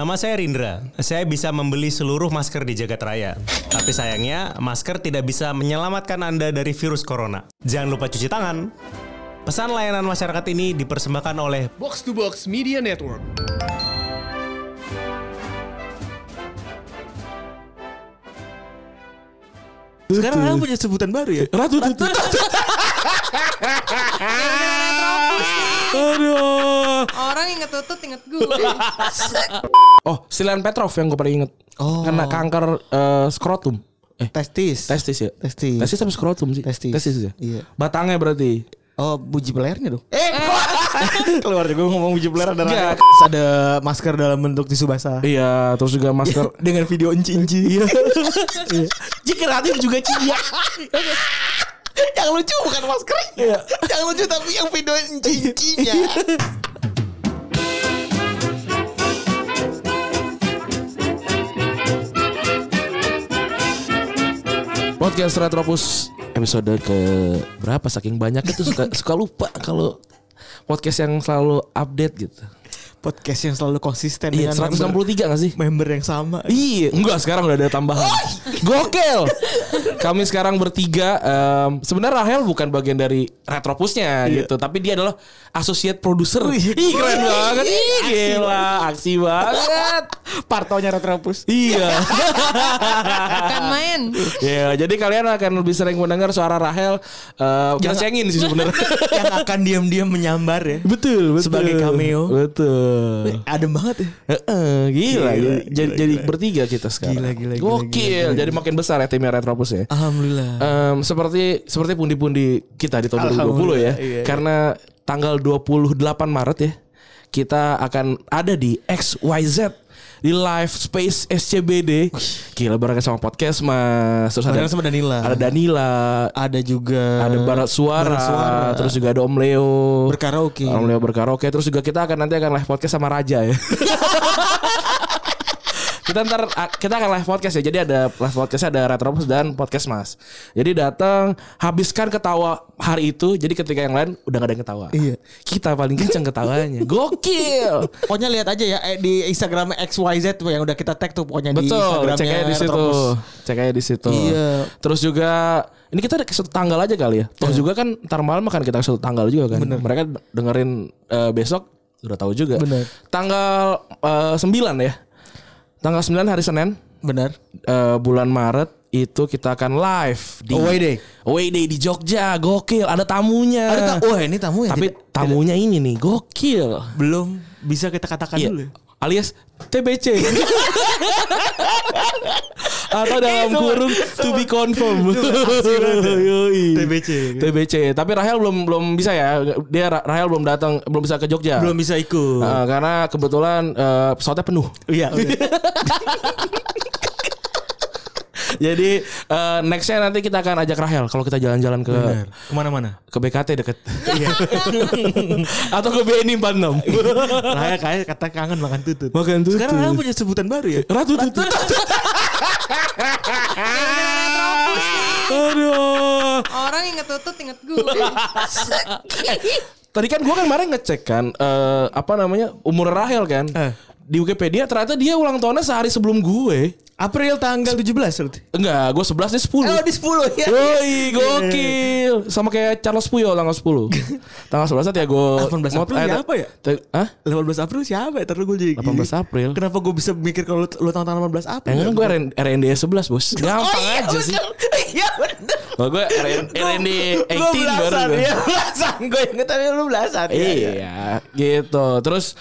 Nama saya Rindra. Saya bisa membeli seluruh masker di Jagat Raya. Tapi sayangnya, masker tidak bisa menyelamatkan Anda dari virus corona. Jangan lupa cuci tangan. Pesan layanan masyarakat ini dipersembahkan oleh Box to Box Media Network. Sekarang orang punya sebutan baru ya? Ratu Tutu. Aduh. Orang inget tutut inget gue. Oh, Silan Petrov yang gue paling inget. Oh. Kena kanker eh, skrotum. Eh, Testis. testis ya? Testis. Testis apa skrotum sih? Testis. Testis ya? Iya. Batangnya berarti. Oh, buji pelernya dong. Eh, keluar gue ngomong buji peler ada Enggak. ada masker dalam bentuk tisu basah. Iya, terus juga masker. Dengan video enci-enci. Iya. Jika Ratif juga cia. yang lucu bukan maskernya. yang lucu tapi yang video enci-encinya. Podcast Retropus episode ke berapa saking banyak itu suka suka lupa kalau podcast yang selalu update gitu. Podcast yang selalu konsisten Iya, dengan 163 gak sih? member, member yang sama. Iya, enggak sekarang udah ada tambahan. Gokil. Kami sekarang bertiga. em, sebenarnya Rahel bukan bagian dari Retropusnya gitu, tapi dia adalah associate producer. Ih keren banget. Ih gila, aksi banget. Partonya Retropus. iya. Kan main. Iya, jadi kalian akan lebih sering mendengar suara Rahel. eh kita Yang- cengin sih sebenarnya. yang akan diam-diam menyambar ya. betul, betul. Sebagai cameo. Betul. Adem banget ya. Heeh, gila, Gila, jadi, gila, jadi, jadi gila. bertiga kita sekarang. Gila, gila, gila, Gokil. gila, gila. Jadi makin besar ya timnya Retropus ya. Alhamdulillah. Em, seperti seperti pundi-pundi kita di tahun 2020 ya. Iya, iya. Karena tanggal 28 Maret ya kita akan ada di XYZ di live space SCBD. Gila barengan sama podcast Mas. Terus ada sama Danila. Ada Danila, Ada juga ada Barat Suara, Barat Suara. terus juga ada Om Leo. berkaraoke. Om Leo berkaraoke terus juga kita akan nanti akan live podcast sama Raja ya. kita ntar kita akan live podcast ya. Jadi ada live podcast ada Retropus dan podcast Mas. Jadi datang habiskan ketawa hari itu. Jadi ketika yang lain udah gak ada yang ketawa. Iya. Kita paling kenceng ketawanya. Gokil. Pokoknya lihat aja ya eh, di Instagram XYZ yang udah kita tag tuh pokoknya di Betul, Instagramnya cek aja di situ. Cek aja di situ. Iya. Terus juga ini kita ada satu tanggal aja kali ya. Toh juga kan ntar malam akan kita satu tanggal juga kan. Mereka dengerin eh, besok udah tahu juga. Bener. Tanggal eh, 9 ya. Tanggal 9 hari Senin Benar. eh, bulan Maret itu kita akan live di Away day. Away day di Jogja. Gokil, ada tamunya. Ada ta- wah ini tamu ya. Tapi tidak- tamunya ini nih, gokil. belum bisa kita katakan Iya. dulu. ya. Alias TBC. Atau dalam kurung to be confirmed. Yoi. TBC. TBC. Tapi Rahel belum belum bisa ya. Dia Rahel belum datang, belum bisa ke Jogja. Belum bisa ikut. Nah, karena kebetulan eh, pesawatnya penuh. Iya. Jadi eh, nextnya nanti kita akan ajak Rahel kalau kita jalan-jalan ke. Ke mana-mana. ke BKT deket. Atau ke BNI 46. Raya kayak kata kangen makan tutut. Makan tutut. Sekarang orang punya sebutan baru ya. Ratu Tutut. Aduh. Orang inget tutut inget gue. Tadi kan gue kan kemarin ngecek kan eh, apa namanya umur Rahel kan. Eh. Di Wikipedia ternyata dia ulang tahunnya sehari sebelum gue. April tanggal 17 berarti. Enggak, gue 11 dia 10. Oh di 10 ya. Yoi, gokil. Sama kayak Charles Puyo tanggal 10. tanggal 11 ya gue 18 April siapa ya? Hah? 18 April siapa ya? Terus gue jadi 18 April. Kenapa gue bisa mikir kalau lu, lu tanggal 18 April? Yang kan gue RND 11 bos Gampang iya, aja sih Iya bener. Kalau gue RND 18 baru gue Iya belasan. Gue inget tapi lu belasan. Iya, gitu. Terus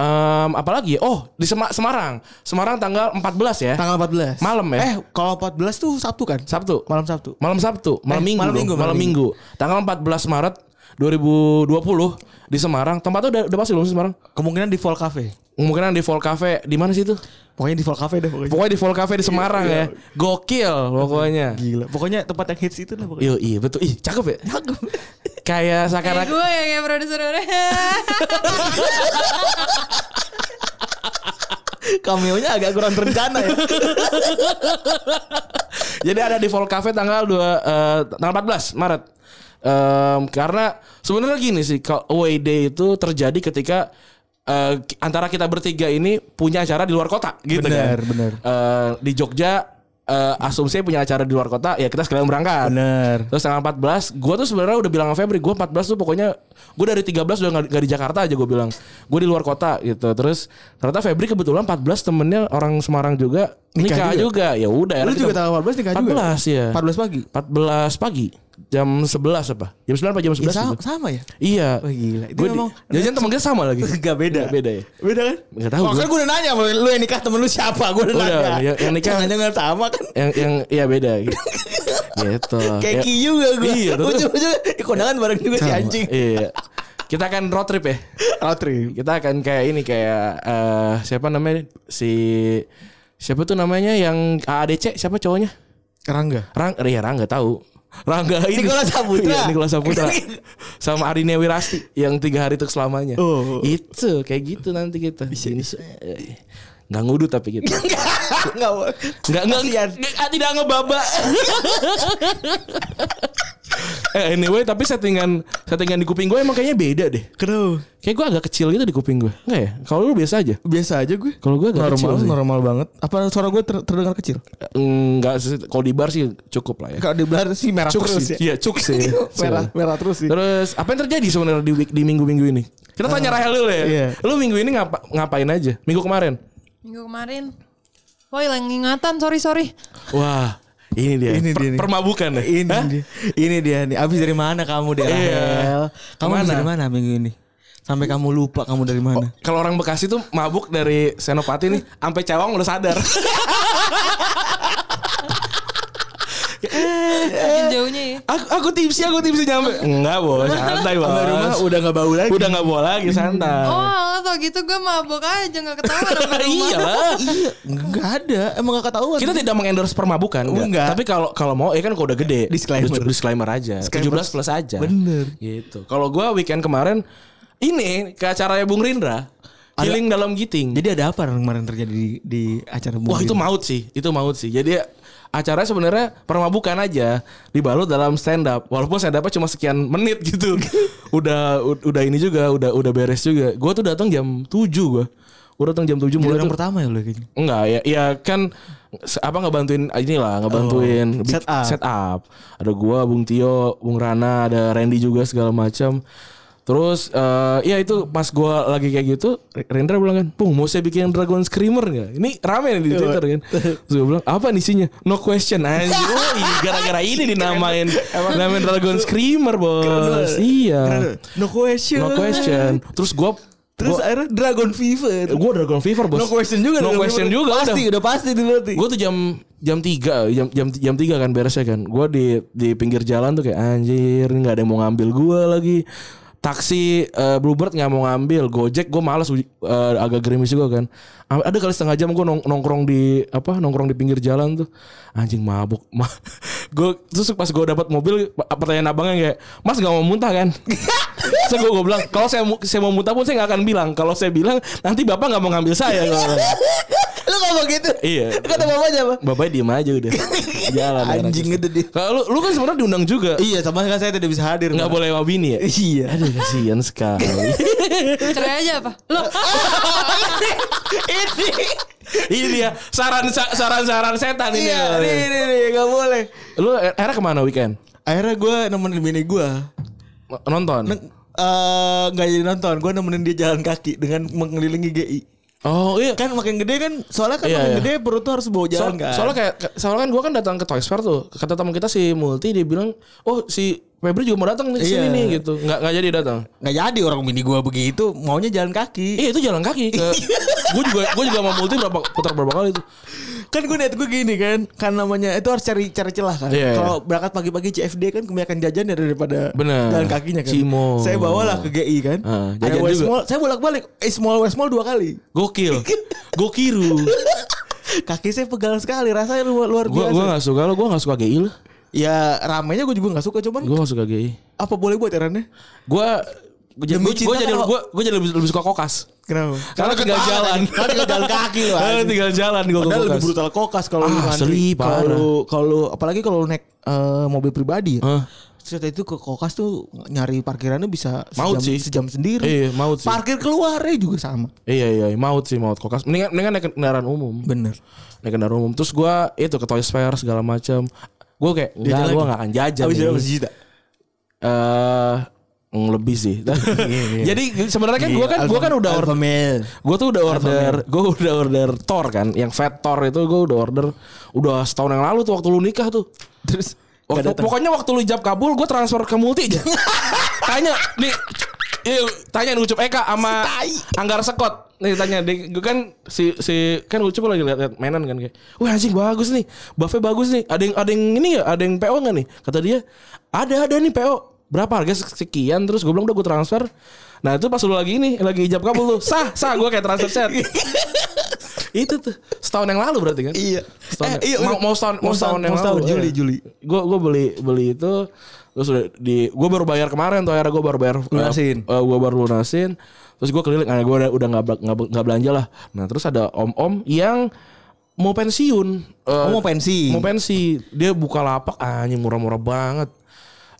em, apalagi? Oh, di Sema- Semarang. Semarang tanggal 14 ya. Tanggal 14. Malam ya? Eh, kalau 14 tuh Sabtu kan? Sabtu. Malam Sabtu. Malam Sabtu, malam Eh, Minggu. malam. Minggu, malam Minggu. Tanggal 14 Maret 2020 di Semarang. Tempatnya udah, udah pasti belum Semarang? Kemungkinan di Vol Cafe. Kemungkinan di Vol Cafe. Di mana sih itu? Pokoknya di Vol Cafe deh pokoknya. Pokoknya di Vol Cafe di Semarang ya. Gokil pokoknya. Gila. Pokoknya tempat yang hits itu lah pokoknya. Yo, iya betul. Ih, cakep ya? Kayak Kayak seakan gue ya kayak produser Cameo-nya agak kurang terencana ya. Jadi ada di Vol Cafe tanggal 2 eh, tanggal 14 Maret. Em, karena sebenarnya gini sih, kalau away day itu terjadi ketika ki- antara kita bertiga ini punya acara di luar kota gitu Bener, kan. bener. Eh, di Jogja eh, asumsinya punya acara di luar kota ya kita sekalian berangkat. Bener. Terus tanggal 14 Gue tuh sebenarnya udah bilang sama Febri Gue 14 tuh pokoknya Gue dari 13 udah gak, gak di Jakarta aja gue bilang Gue di luar kota gitu Terus ternyata Febri kebetulan 14 temennya orang Semarang juga Nikah, Nikah juga. Ya udah Lu juga tanggal 14 nikah juga? 14 ya 14 pagi. 14 pagi Jam 11 apa Jam 9 apa jam 11 Ya, sama, gitu. sama ya? Iya Wah, gila. Itu Gue di- emang- Jajan temen kita sama lagi Gak beda. Gak beda ya Beda kan? Gak tahu Oh, gue. udah nanya lu yang nikah temen lu siapa? Gue udah, Udah, nanya. yang- yang nikah- Jangan-jangan sama kan? Yang yang iya beda gitu. gitu. Kayak Ya, juga gue. Iya. Ujung-ujung kondangan bareng juga si sama. anjing. Iya. Kita akan road trip ya. Road trip. Kita akan kayak ini kayak eh siapa namanya si siapa tuh namanya yang AADC siapa cowoknya? Kerangga. Rang, ya Rangga tahu. Rangga ini Nikola Saputra. Iya, Nikola Saputra. Sama Arine Wirasti yang tiga hari untuk selamanya. Oh. Itu kayak gitu nanti kita. Ini nggak ngudu tapi boleh. Nggak nggak nggak tidak ngebaba. eh anyway tapi settingan settingan di kuping gue emang kayaknya beda deh. Kenapa? Kayak gue agak kecil gitu di kuping gue. Enggak ya? Kalau lu biasa aja. Biasa aja gue. Kalau gue agak normal, kecil sih. normal banget. Apa suara gue ter- terdengar kecil? Enggak sih, kalau di bar sih cukup lah ya. Kalau di belar sih merah Cuk terus sih. ya. Iya, cuk sih. merah, merah terus sih. Terus apa yang terjadi sebenarnya di week- di minggu-minggu ini? Kita tanya Rahel dulu ya. iya. Lu minggu ini ngapa, ngapain aja? Minggu kemarin? Minggu kemarin. Wah hilang ingatan, sorry sorry. Wah, ini dia. Ini Per- dia nih. Permabukan ya? Ini Hah? dia. Ini dia nih. Abis dari mana kamu deh? Iya. Kamu abis dari mana minggu ini? Sampai kamu lupa kamu dari mana? Kalau orang Bekasi tuh mabuk dari Senopati nih, sampai Cawang udah sadar. Makin jauhnya ya. aku, aku tipsi, aku tipsi nyampe. Enggak bos, santai bos. Sampai rumah udah gak bau lagi. Udah nggak bawa lagi santai. Oh alah tau gitu gue mabok aja gak ketahuan rumah. iya lah. Iya, enggak ada. Emang gak ketahuan. Kita tidak mengendorse permabukan, enggak. Enggak. Tapi kalau kalau mau ya kan kalau udah gede. Disclaimer. Dis- Disclaimer aja. Disclaimer. 17 plus aja. Bener. Gitu. Kalau gua weekend kemarin ini ke acaranya Bung Rindra. Healing dalam giting. Jadi ada apa kemarin terjadi di, di acara Wah itu maut sih, itu maut sih. Jadi acaranya sebenarnya permabukan aja dibalut dalam stand up. Walaupun stand upnya cuma sekian menit gitu. udah udah ini juga, udah udah beres juga. Gua tuh datang jam 7 gua. Gua datang jam 7 mulai Mulai tuh- pertama ya lo kayaknya. Enggak ya, ya kan apa ngebantuin inilah, ngebantuin Oh, bik- set up. set up. Ada gua, Bung Tio, Bung Rana, ada Randy juga segala macam. Terus eh ya itu pas gua lagi kayak gitu, Rendra bilang kan, "Pung, mau saya bikin Dragon Screamer nggak? Ini rame nih di Twitter kan." Terus gua bilang, "Apa nih isinya?" No question. Anjir, oh, gara-gara ini dinamain namain Dragon Screamer, Bos. Iya. No question. No question. Terus gua Terus gua, akhirnya Dragon Fever. gua Dragon Fever, Bos. No question juga. No question Fever. juga Pasti, udah. udah pasti berarti. Gue tuh jam jam tiga jam jam jam tiga kan beresnya kan. Gue di di pinggir jalan tuh kayak anjir nggak ada yang mau ngambil gue lagi. Taksi eh, Bluebird nggak mau ngambil, Gojek gue malas eh, agak gerimis juga kan. A- Ada kali setengah jam gue nong- nongkrong di apa nongkrong di pinggir jalan tuh anjing mabuk. Ma gue terus pas gue dapat mobil pertanyaan abangnya kayak Mas nggak mau muntah kan? Terus gue bilang kalau saya saya mau muntah pun saya nggak akan bilang. Kalau saya bilang nanti bapak nggak mau ngambil saya. Lu ngomong gitu? Iya. Kata bapaknya apa? Bapaknya diem aja udah Jalan Anjing itu dia. Kalau lu, lu kan sebenarnya diundang juga Iya, sama kan saya tidak bisa hadir. nggak Pak. boleh sama bini ya Iya. Aduh kasihan sekali Cerai aja apa? Loh Ini. Ini dia saran saran saran setan ini Iya, nih, nih, nih, gak boleh. Lu akhirnya ke mana weekend Akhirnya gue nemenin bini gue. Nonton Eh, nggak jadi nonton. Gue nemenin dia jalan kaki dengan mengelilingi GI. Oh iya Kan makin gede kan, soalnya kan Iya, makin iya. gede perut tuh harus bawa So- jalan kan. soalnya kayak soalnya kan gue kan datang ke Toys Fair tuh kata teman kita si Multi dia bilang oh si Febri juga mau datang nih sini Iya. nih gitu nggak nggak jadi datang nggak jadi orang bini gue begitu, maunya jalan kaki. iya itu jalan kaki ke gue juga gue juga mau Multi berapa putar berapa kali tuh Kan gue niat gue gini kan, kan namanya itu harus cari cari celah kan. Iya, Kalau berangkat pagi-pagi CFD kan kebanyakan jajan ya daripada Bener. jalan kakinya kan. Cimo. Saya bawalah ke GI kan. Ada jajan West juga. Mall, saya bolak-balik. Eh Small West Mall dua kali. gokil gokiru Kaki saya pegal sekali, rasanya luar, luar gue biasa. gue nggak suka lo gue nggak suka GI lo Ya ramainya gue juga nggak suka, cuman gue nggak suka GI apa boleh buat erannya? gue gue jadi gue jadi gue gue jadi lebih, lebih suka kokas Kenapa? karena tinggal ketawa jalan. Karena tinggal jalan kaki loh. Karena tinggal jalan gue Padahal lebih kokas brutal kokas kalau Ah, asli, Kalau kalau apalagi kalau lu naik eh, mobil pribadi ya. Hah? Terus itu ke kokas tuh nyari parkirannya bisa Maut sejam, sih. sejam sendiri. Iya, maut sih. Parkir keluarnya juga sama. Iya iya maut sih maut kokas. Mendingan mendingan naik kendaraan umum. Bener. Naik kendaraan umum. Terus gua itu ke Toys Fair segala macam. Gue kayak enggak Jajan gue gak akan jajan Habis nih. berapa sejuta? Eh lebih sih. Jadi sebenarnya kan gue kan gue kan udah order, gue tuh udah order, gue udah order Thor kan, yang Fat Thor itu gue udah order udah setahun yang lalu tuh waktu lu nikah tuh. Terus Waktu, pokoknya waktu lu ijab kabul gue transfer ke multi aja. tanya nih Iya, tanya nih Ucup Eka sama Anggar Sekot. Nih tanya, gue kan si si kan Ucup lagi lihat mainan kan kayak, wah anjing bagus nih, buffnya bagus nih. Ada yang ada yang ini ya, ada yang PO nggak nih? Kata dia, ada ada nih PO. Berapa harga sekian? Terus gue bilang udah gue transfer. Nah itu pas lu lagi ini, lagi ijab kabul tuh, sah sah gue kayak transfer set. itu tuh setahun yang lalu berarti kan? Iya. Setahun, Eh, iya, mau, mau setahun mau setahun yang lalu. Juli, iya. Juli. Gue gue beli beli itu terus udah di gue baru bayar kemarin tuh akhirnya gue baru bayar Lunasin. uh, gue baru lunasin terus gue keliling nah gue udah udah nggak belanja lah. Nah terus ada om om yang mau pensiun. Eh, Oh, mau pensi. mau pensi. Dia buka lapak anjing murah-murah banget.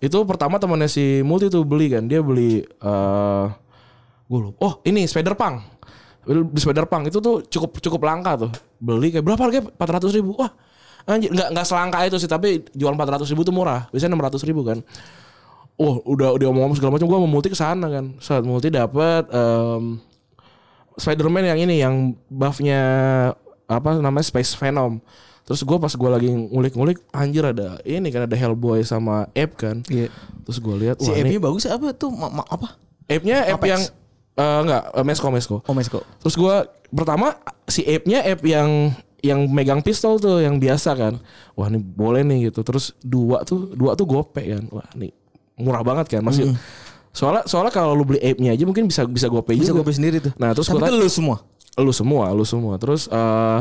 Itu pertama temannya si multi tuh beli kan. Dia beli eh gue lupa. Oh ini spider punk. Beli spider punk. Itu tuh cukup cukup langka tuh. Beli kayak berapa harganya? empat ratus ribu. Wah anjir nggak nggak selangka itu sih tapi jual empat ratus ribu tuh murah. Biasanya enam ratus ribu kan oh udah udah ngomong segala macam gue mau multi ke sana kan saat multi dapat em, Spider-Man yang ini yang buffnya apa namanya Space Venom. Terus gue pas gue lagi ngulik-ngulik anjir ada ini kan ada Hellboy sama Ape kan. Iya. Terus gue lihat Si wah ini Epi bagus apa tuh? Ma- ma- apa? Ape Apex. yang eh, enggak eh, Mesko Mesko. Oh, Mesko. Terus gue pertama si Ape-nya Ape yang yang megang pistol tuh yang biasa kan. Wah ini boleh nih gitu. Terus dua tuh dua tuh gope kan. Wah nih murah banget kan masih. Soalnya soalnya kalau lu beli Ape-nya aja mungkin bisa bisa gope Bisa juga. gue sendiri tuh. Nah, terus Tapi gua tanya- lu semua. lu semua, lu semua. Terus eh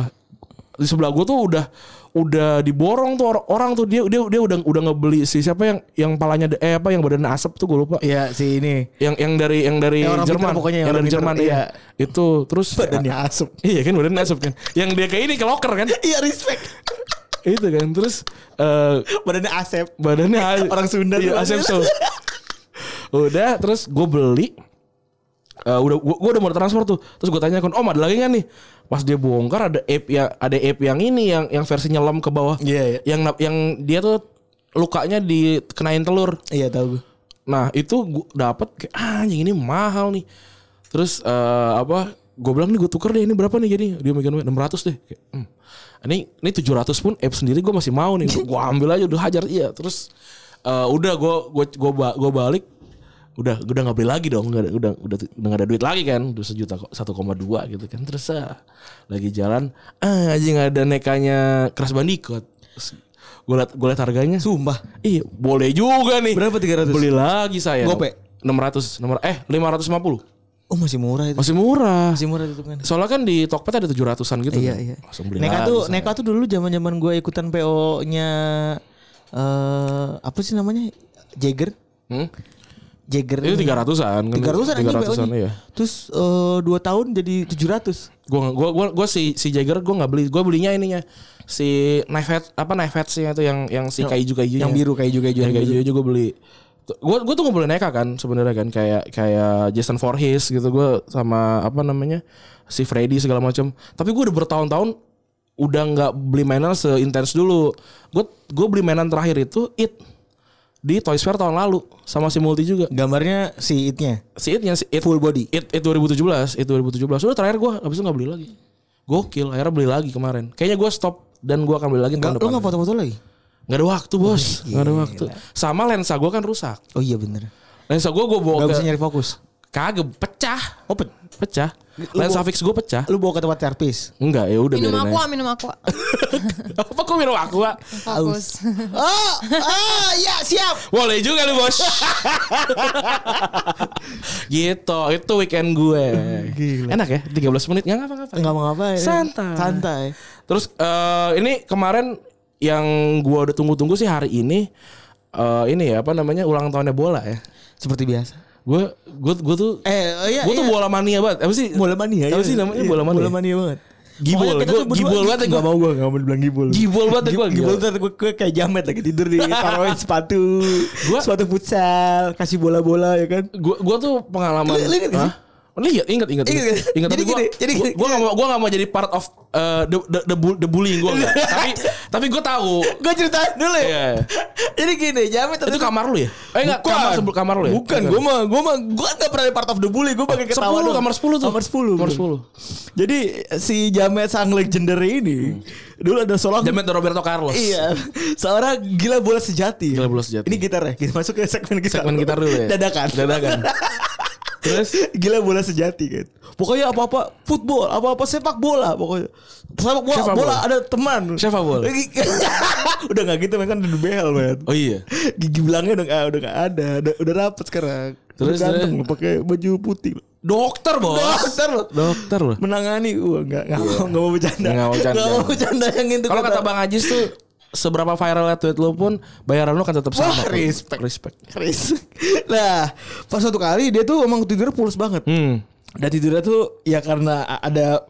di sebelah gue tuh udah udah diborong tuh orang, orang tuh dia dia dia udah udah ngebeli si siapa yang yang palanya eh apa yang badannya asap tuh gue lupa. Iya, si ini. Yang yang dari yang dari Yang Jerman pokoknya, yang yang dari Jerman iya. iya. Itu terus Badannya asap. Iya kan badannya asap kan. Yang dia kayak ini ke locker kan. Iya, respect. Itu kan. Terus eh Badannya asep. badannya Orang Sunda iya, asep so. udah terus gue beli Eh, udah gua, gua udah mau transfer tuh terus gue tanya kan om ada lagi nggak nih pas dia bongkar ada app yang ada app yang ini yang yang versi nyelam ke bawah Iya, iya. yang nap- yang dia tuh lukanya dikenain telur Iya, tahu gue. nah itu gua dapet kayak "Ah, anjing ini mahal nih terus eh, apa gue bilang nih gue tuker deh ini berapa nih jadi? Dia megang enam ratus deh. Kayak, "Hmm, ini ini 700 pun app sendiri gue masih mau nih. Gue ambil aja udah hajar iya. Terus eh, udah gue gue gue gue balik udah udah nggak beli lagi dong udah udah udah udah nggak ada duit lagi kan udah sejuta kok 1,2 gitu kan. Terus ah, lagi jalan ah anjing ada nekanya keras bandikot gue liat gue liat harganya. Sumpah. iya boleh juga nih. Berapa 300? beli lagi saya Gope? 600 nomor eh 550 Oh, masih murah itu. masih murah Masih murah itu kan. soalnya kan di Tokped ada 700an gitu Iya kan. iya. langsung beli Neka tuh saya. Neka tuh dulu zaman-zaman gue ikutan PO-nya eh apa sih namanya? Jagger. Hmm? Jagger. itu 300an kan 300-an anjing 300-an PO-nya. iya Terus eh, dua tahun jadi 700. gua gua gua, gua si si Jagger gua nggak beli gua belinya ininya si knife head apa knife headsnya itu yang yang si kayu kayu Yang biru kayak juga yang kayu kayu gua beli gue gue tuh nggak boleh neka kan sebenarnya kan. Kayak kayak Jason Voorhees gitu gue sama apa namanya si Freddy segala macam tapi gue udah bertahun-tahun udah nggak beli mainan seintens dulu. Gue gue beli mainan terakhir itu it di Toys Fair tahun lalu sama si Multi juga. Gambarnya si itnya? Si itnya si it. Full body. it, it 2017 it 2017 udah terakhir gue habis itu nggak beli lagi. Gokil akhirnya beli lagi kemarin. Kayaknya gue stop dan gue akan beli lagi tahun lu depan. enggak foto-foto lagi? Nggak ada waktu bos nggak ada waktu sama lensa gue kan rusak Oh iya bener. lensa gue gue bawa Gak ke bisa nyari fokus. kagak pecah Oh, pe- pecah lensa fix gue pecah lu bawa ke tempat servis. enggak ya udah Minum aqua, aja. minum aqua. apa kok minum aqua Fokus. Oh, oh ya siap. boleh juga lu bos gitu itu weekend gue enak ya 13 menit nggak ngapa-ngapa Enggak mau ngapain. Santai. Santai. Terus eh, ini kemarin yang gua udah tunggu-tunggu sih hari ini eh, ini ya apa namanya ulang tahunnya bola ya. Seperti biasa. Gue gue gue tuh Eh, oh iya, gue tuh iya. bola mania banget. Apa sih? bola mania. Apa iya. sih namanya Iya, bola mania? Bola mania banget. Gibol. Tuh berdua- gibol banget ya Nggak gua. mau gue Gak mau dibilang gibol Gibol banget gua, Gibol tuh gue, gue kayak jamet lagi tidur di Taruhin sepatu Gua- Sepatu futsal Kasih bola-bola ya kan Gua gua tuh pengalaman. Lu- lu inget? Hah? Lihat, ingat, ingat, Ingat, ingat, kan? ingat. Jadi gua, gini, jadi gua, gua gak mau, gua gak mau jadi part of uh, the, the, the, the bullying gua enggak. tapi, tapi gua tahu. Gue ceritain dulu ya Iya. Jadi gini Jamet Itu kamar lu ya? Eh enggak, Bukan. kamar sebelum kamar lu ya? Bukan, gue mah gue mah gue kan gak pernah di part of the bully, gue pakai ketawa 10, doang. kamar 10 tuh. Kamar 10. Kamar bro. 10. Jadi si Jamet sang legendary ini dulu ada seorang Jamet Roberto Carlos. Iya, seorang gila bola sejati. Gila bola sejati. Ini gitar ya, kita masuk ke segmen gitar. Segmen gitar dulu ya? Dadakan. Dadakan. Terus gila bola sejati kan. Pokoknya apa-apa football, apa-apa sepak bola pokoknya. Sepak bola, bola bola. ada teman. Sepak bola. udah gak gitu kan udah behel men. Oh iya. Gigi belangnya udah gak, udah gak ada, udah, udah rapet sekarang. Terus, Udah ganteng pakai baju putih. Dokter, Bos. Dokter loh. Dokter loh. Menangani, wah nggak nggak mau nggak mau bercanda. Nggak mau bercanda. Nggak mau bercanda yang itu. Kalau kata Bang Ajis tuh seberapa viral tweet lu pun bayaran lu kan tetap sama. Wah, respect. Respect. Chris. nah, pas suatu kali dia tuh emang tidurnya pulas banget. Hmm. Dan tidurnya tuh ya karena ada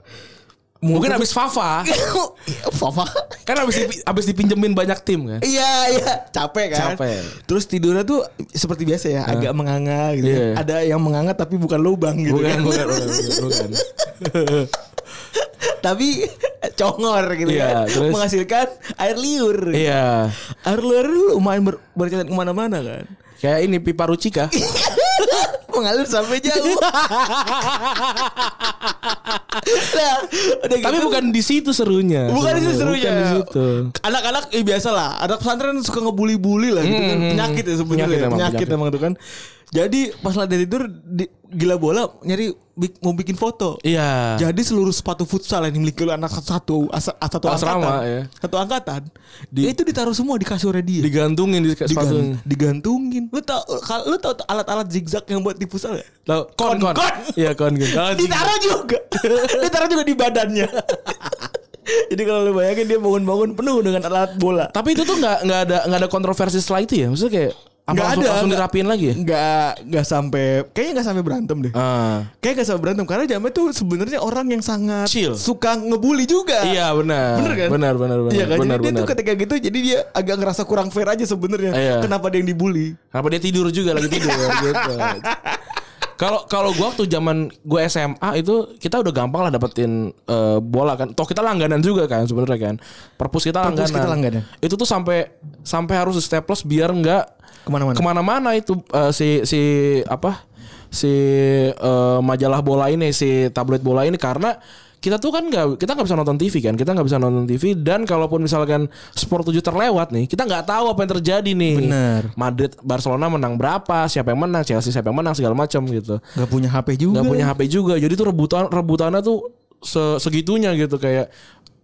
Mungkin habis Fafa. Fafa. Kan habis dipi- habis dipinjemin banyak tim kan. Iya iya capek kan. Capek. Terus tidurnya tuh seperti biasa ya agak menganga gitu. Iya. Ada yang menganga tapi bukan lubang gitu. Bukan, kan. bukan, bukan, bukan. tapi congor gitu Iya, kan. terus? Menghasilkan air liur. Iya. Air liur itu lumayan ber berjalan ke mana-mana kan. Kayak ini pipa Rucika. Mengalir sampai jauh. nah, udah Tapi gitu- bukan di situ serunya. Bukan di situ serunya. Anak-anak eh, biasa lah. Anak pesantren suka ngebully-bully lah gitu kan. Hmm, Penyakit ya sebenarnya. penyakit Penyakit, emang, penyakit. emang tuh kan. Jadi pas lagi tidur di, gila bola nyari bik- mau bikin foto. Iya. Jadi seluruh sepatu futsal yang dimiliki oleh anak satu asa, satu Asrama, angkatan, ya. satu angkatan, Di- itu ditaruh semua di kasurnya dia. Digantungin di Digan- sepatu. digantungin. Lu tau lu tau alat-alat zigzag yang buat di futsal ya? Tahu kon kon. Kon. Iya kon kon. Oh, Ditaruh juga. Ditaruh juga di badannya. Jadi kalau lu bayangin dia bangun-bangun penuh dengan alat bola. Tapi itu tuh nggak nggak ada nggak ada kontroversi setelah itu ya. Maksudnya kayak apa Nggak langsung, ada, langsung dirapiin lagi ya? Nggak nggak sampai kayaknya nggak sampai berantem deh. Ah. Kayak gak sampai berantem karena Jamet tuh sebenarnya orang yang sangat Chill. suka ngebully juga. Iya benar. Bener kan? Benar benar benar. Iya kan? Benar jadi dia benar. tuh ketika gitu jadi dia agak ngerasa kurang fair aja sebenarnya. Iya. Kenapa dia yang dibully? Kenapa dia tidur juga lagi tidur gitu. Kalau kalau gua waktu zaman gua SMA itu kita udah gampang lah dapetin eh, bola kan. Toh kita langganan juga kan sebenarnya kan. Perpus kita Perpus langganan. kita langganan. Itu tuh sampai sampai harus di staples biar nggak Ke mana-mana. Ke mana-mana itu eh, si si apa si eh, majalah bola ini si tabloid bola ini karena kita tuh kan nggak kita nggak bisa nonton TV kan kita nggak bisa nonton TV dan kalaupun misalkan sport 7 terlewat nih kita nggak tahu apa yang terjadi nih Bener. Madrid Barcelona menang berapa siapa yang menang Chelsea siapa yang menang segala macam gitu Gak punya HP juga. nggak punya HP juga jadi tuh rebutan rebutannya tuh se- segitunya gitu kayak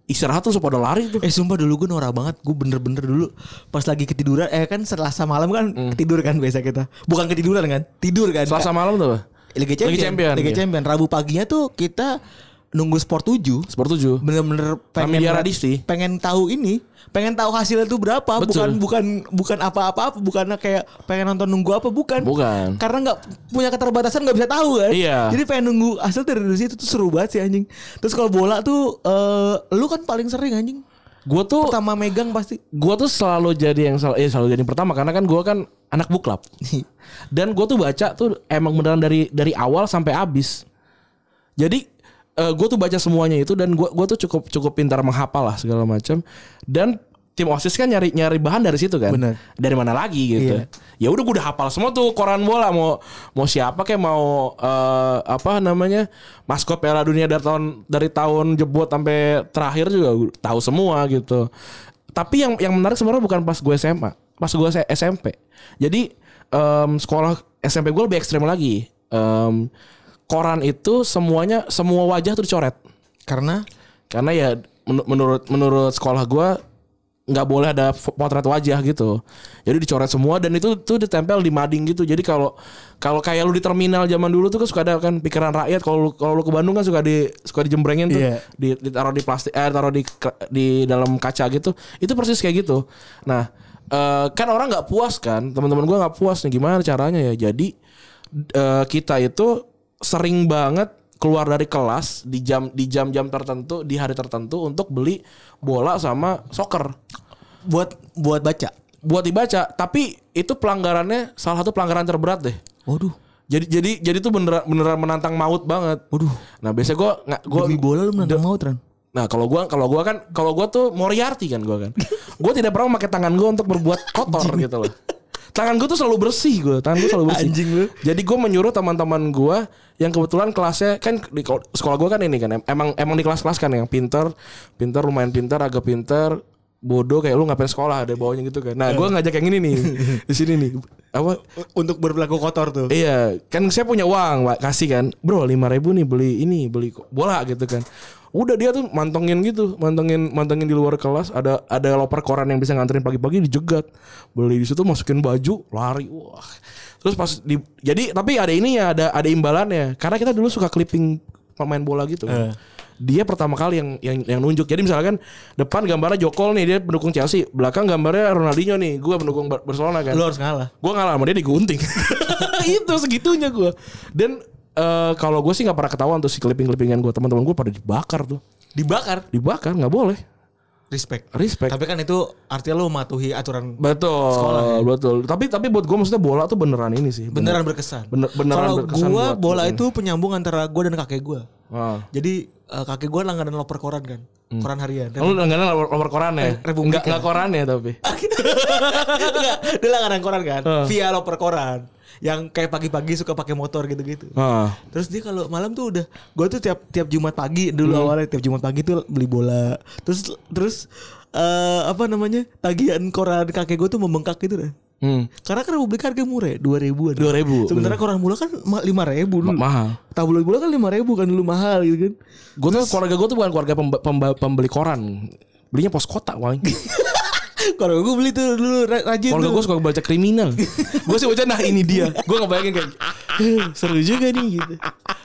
istirahat tuh pada lari tuh Eh sumpah dulu gue norak banget Gue bener-bener dulu Pas lagi ketiduran Eh kan selasa malam kan Tidur kan biasa kita Bukan ketiduran kan Tidur kan Hmm. Selasa malam tuh apa? Liga Champion Liga Champion, Liga iya. Champion Rabu paginya tuh kita Nunggu Sport 7 Sport 7 Bener-bener pengen Radisti. Pengen tahu ini Pengen tahu hasilnya tuh berapa. Bukan Betul. bukan bukan apa-apa Bukan kayak Pengen nonton nunggu apa Bukan. Bukan. Karena nggak punya keterbatasan nggak bisa tahu kan? Iya. Jadi pengen nunggu hasil dari situ tuh seru banget sih anjing. Terus kalau bola tuh eh, Lu kan paling sering anjing. Gue tuh pertama megang pasti. gue tuh selalu jadi yang sel- eh, selalu jadi yang pertama karena kan gue kan anak club dan gue tuh baca tuh emang beneran dari dari awal sampai habis. Jadi gue tuh baca semuanya itu dan gue gua tuh cukup cukup pintar menghafal lah segala macam. Dan tim osis kan nyari nyari bahan dari situ kan. Bener. dari mana lagi gitu. Iya. ya udah gue udah hafal semua tuh koran bola. Mau mau siapa kayak mau eh, apa namanya maskot Piala Dunia dari tahun dari tahun jebot sampai terakhir juga tahu semua gitu. Tapi yang yang menarik sebenarnya bukan pas gue SMA pas gue SMP jadi em, sekolah SMP gue lebih ekstrem lagi. Em, koran itu semuanya semua wajah tuh dicoret karena karena ya men- menurut menurut sekolah gua nggak boleh ada potret wajah gitu. Jadi dicoret semua dan itu tuh ditempel di mading gitu. Jadi kalau kalau kayak lu di terminal zaman dulu tuh kan suka ada kan pikiran rakyat kalau lu kalau lu ke Bandung kan suka di suka dijembrengin tuh Iya. di ditaruh di plastik eh taruh di di dalam kaca gitu. Itu persis kayak gitu. Nah, eh, kan orang nggak puas kan. Teman-teman gua nggak puas nih gimana caranya ya. Jadi eh, kita itu sering banget keluar dari kelas di jam di jam-jam tertentu di hari tertentu untuk beli bola sama soccer Buat buat baca. buat dibaca tapi itu pelanggarannya salah satu pelanggaran terberat deh Waduh. jadi jadi jadi itu beneran beneran menantang maut banget Waduh. nah biasanya gue nggak gue Demi bola lu menantang maut, Ran. Nah kalau gua kalau gua kan kalau gua tuh Moriarty kan gua kan. gua tidak pernah pakai tangan gua untuk berbuat kotor gitu loh. Tangan gua tuh selalu bersih gua, tangan gua selalu bersih. Anjing lu. Jadi gua menyuruh teman-teman gua yang kebetulan kelasnya kan di kol- sekolah gua kan ini kan em- emang emang di kelas-kelas kan yang pinter, pinter lumayan pinter, agak pinter, bodoh kayak lu ngapain sekolah ada bawahnya gitu kan. Nah, gua ngajak yang ini nih. di sini nih. Apa Untuk berperilaku kotor tuh. Iya, kan saya punya uang, Pak. Kasih kan. Bro, 5000 ribu nih beli ini, beli bola gitu kan. Udah dia tuh mantengin gitu, mantengin mantengin di luar kelas ada ada loper koran yang bisa nganterin pagi-pagi dijegat. Beli di situ masukin baju, lari. Wah. Terus pas di jadi tapi ada ini ya, ada ada imbalannya. Karena kita dulu suka clipping pemain bola gitu. kan. Dia pertama kali yang yang yang nunjuk. Jadi misalkan depan gambarnya Jokol nih dia pendukung Chelsea, belakang gambarnya Ronaldinho nih, gua pendukung Bar- Barcelona kan. Lu harus ngalah. Gue ngalah sama dia digunting. itu segitunya gue. Dan eh, kalau gue sih nggak pernah ketahuan tuh si clipping-clippingan gue teman-teman gue pada dibakar tuh. Dibakar. Dibakar nggak boleh. Respect. Respect. Tapi kan itu artinya lu mematuhi aturan betul, Sekolah ya? betul. Tapi tapi buat gue maksudnya bola tuh beneran ini sih. beneran berkesan. Bener- beneran Kalau berkesan buat- bola buat itu penyambung antara gua dan kakek gua. Ah. Jadi eh, kakek gua langganan loper koran kan. Koran harian. Lu langganan nomor koran ya? Republika. Enggak enggak koran ya tapi. Dia langganan koran kan. Ah. Via loper koran. Yang kayak pagi-pagi suka pakai motor gitu-gitu. Ah. Terus dia kalau malam tuh udah gua tuh tiap tiap Jumat pagi dulu Hmm. awalnya tiap Jumat pagi tuh beli bola. Terus terus eh, apa namanya? Tagihan koran kakek gua tuh membengkak gitu kan. Hmm. Karena kan Republik harga murah ya, 2000 an. 2000, Sementara koran bola kan ma- 5000 dulu. Ma- mahal. Tabloid bola kan 5000 kan dulu mahal gitu kan. Gue tuh keluarga gue tuh bukan keluarga pembeli koran. Belinya pos kota paling. Kalau gue beli tuh dulu ra- rajin Keluarga tuh. gue suka baca kriminal. gue sih baca nah ini dia. Gue ngebayangin kayak seru juga nih gitu.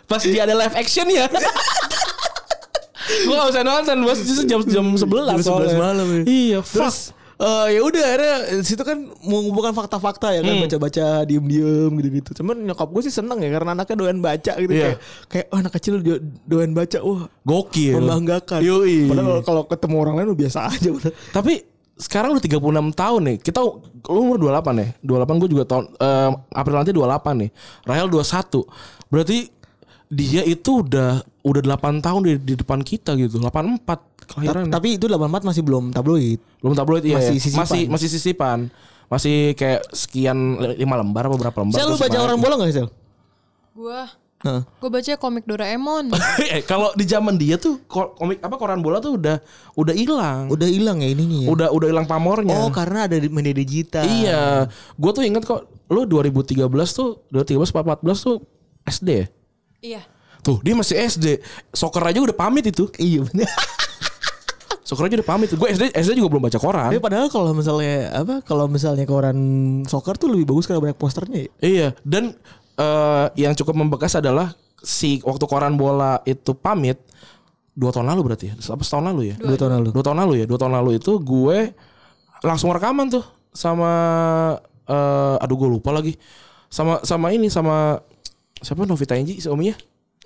pas dia ada live action ya. gue gak usah nonton bos justru jam jam 11 Jam 11 soalnya. malam ya. Iya, Terus eh ya udah akhirnya eh, situ kan mengumpulkan fakta-fakta ya kan Hmm. baca-baca diem-diem gitu-gitu. Cuman nyokap gue sih seneng ya karena anaknya doyan baca gitu Iya. kayak kayak oh, anak kecil do- doyan baca wah gokil. membanggakan. Yoi. Padahal kalau ketemu orang lain lu biasa aja udah. Tapi sekarang udah 36 tahun nih. Kita lu umur 28 nih. 28 gue juga tahun eh, April nanti 28 nih. Rahel 21. Berarti dia itu udah udah 8 tahun di, di depan kita gitu. 84 kelahiran. Tapi itu 84 masih belum tabloid. Belum tabloid iya. Masih ya. sisipan. Masih masih sisipan. Masih kayak sekian lima lembar apa berapa lembar. Sel lu baca orang bola gak Sel? Gua Heeh. gua baca komik Doraemon. eh, kalau di zaman dia tuh ko- komik apa koran bola tuh udah udah hilang. Udah hilang ya ininya ya. Udah udah hilang pamornya. Oh karena ada di media digital. Iya, gue tuh inget kok, lu 2013 tuh, 2013 14 tuh SD ya? iya. Tuh dia masih SD, soccer aja udah pamit itu, Iya bener. soccer aja udah pamit. Gue SD SD juga belum baca koran. Tapi padahal kalau misalnya apa? Kalau misalnya koran soccer tuh lebih bagus karena banyak posternya. ya. Iya, dan eh, yang cukup membekas adalah si waktu koran bola itu pamit dua tahun lalu berarti ya, apa setahun lalu ya? Dua tahun lalu. Dua tahun lalu ya, dua tahun lalu itu gue langsung rekaman tuh sama, eh aduh gue lupa lagi, sama sama ini sama siapa Novita Enji si ominya?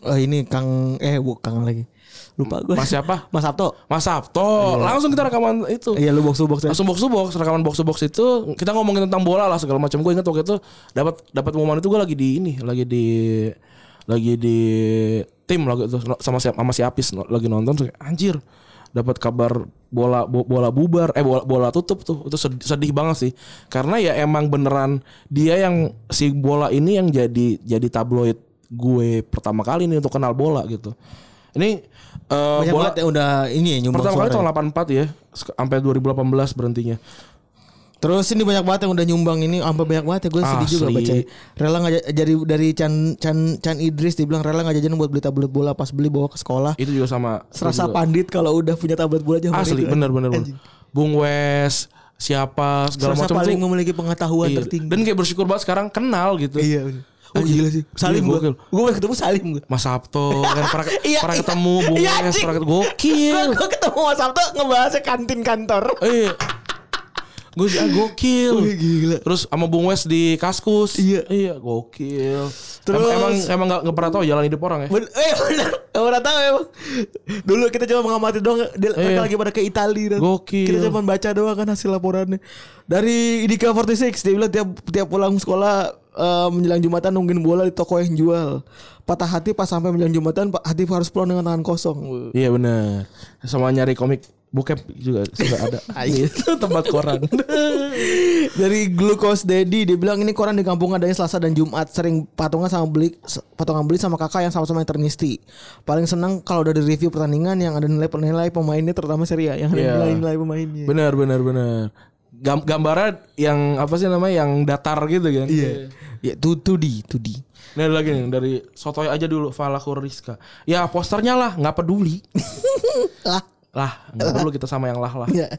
Oh ini Kang eh bukan lagi. Lupa gue. Mas siapa? Mas Sabto. Mas Sabto, langsung kita rekaman itu. Iya lu box to box ya. Langsung box to box, rekaman box to box itu kita ngomongin tentang bola lah segala macam. Gue ingat waktu itu dapat dapat momen itu gue lagi di ini, lagi di lagi di tim lagi itu sama si sama si Apis lagi nonton terus kayak, anjir dapat kabar bola bo- bola bubar eh bola bola tutup tuh itu sedih, sedih banget sih karena ya emang beneran dia yang si bola ini yang jadi jadi tabloid gue pertama kali nih untuk kenal bola gitu ini eh, Banyak bola yang udah ini ya nyumbang Pertama kali tahun 84 ya sek- Sampai 2018 berhentinya Terus ini banyak banget yang udah nyumbang ini sampai banyak banget ya gue sedih juga Asli. baca. Rela nggak ja- jadi dari Chan Chan Chan Idris dibilang rela nggak jajan buat beli tablet bola pas beli bawa ke sekolah. Itu juga sama Serasa juga. pandit kalau udah punya tablet bola aja Asli bener bener, bener. Bung Wes Siapa segala Serasa macam paling tuh memiliki pengetahuan iya. tertinggi. Dan kayak bersyukur banget sekarang kenal gitu Iya bener. Oh gila sih. Salim gue. Gue ketemu Salim gue. Mas Sabto kan pernah, Iya, pernah iya. ketemu Bung Iya, anjing. pernah ketemu Gokil Gue ketemu Mas Sabto ngebahasnya kantin kantor. Iya Gue ah, gokil. Wih, gila. Terus sama Bung Wes di Kaskus. Iya. Iya, gokil. Terus- emang emang, gak, gak pernah tahu jalan hidup orang ya. Ben eh benar. Gak pernah tahu emang. Dulu kita cuma mengamati doang. Dia, mereka Iya. lagi pada ke Italia. Dan Gokil. Kita cuma baca doang kan hasil laporannya. Dari Idika 46 dia bilang tiap tiap pulang sekolah eh, menjelang Jumatan nungguin bola di toko yang jual. Patah hati pas sampai menjelang Jumatan Pak hati harus pulang dengan tangan kosong. Iya benar. Sama nyari komik bokep juga sudah ada. Iya, tempat koran. Dari Glucose Daddy dia bilang ini koran di kampung adanya Selasa dan Jumat sering patungan sama beli patungan beli sama kakak yang sama-sama internisti. Paling senang kalau udah di review pertandingan yang ada nilai-nilai pemainnya terutama Serie A yang ada Iya. nilai-nilai pemainnya. benar benar benar. Gam gambarnya yang apa sih namanya yang datar gitu kan. Iya. Ya tu tu di tu di. Ada lagi nih dari Sotoy aja dulu Falakur Rizka. Ya posternya lah nggak peduli. Lah. Lah nggak perlu kita sama yang lah lah. Ya.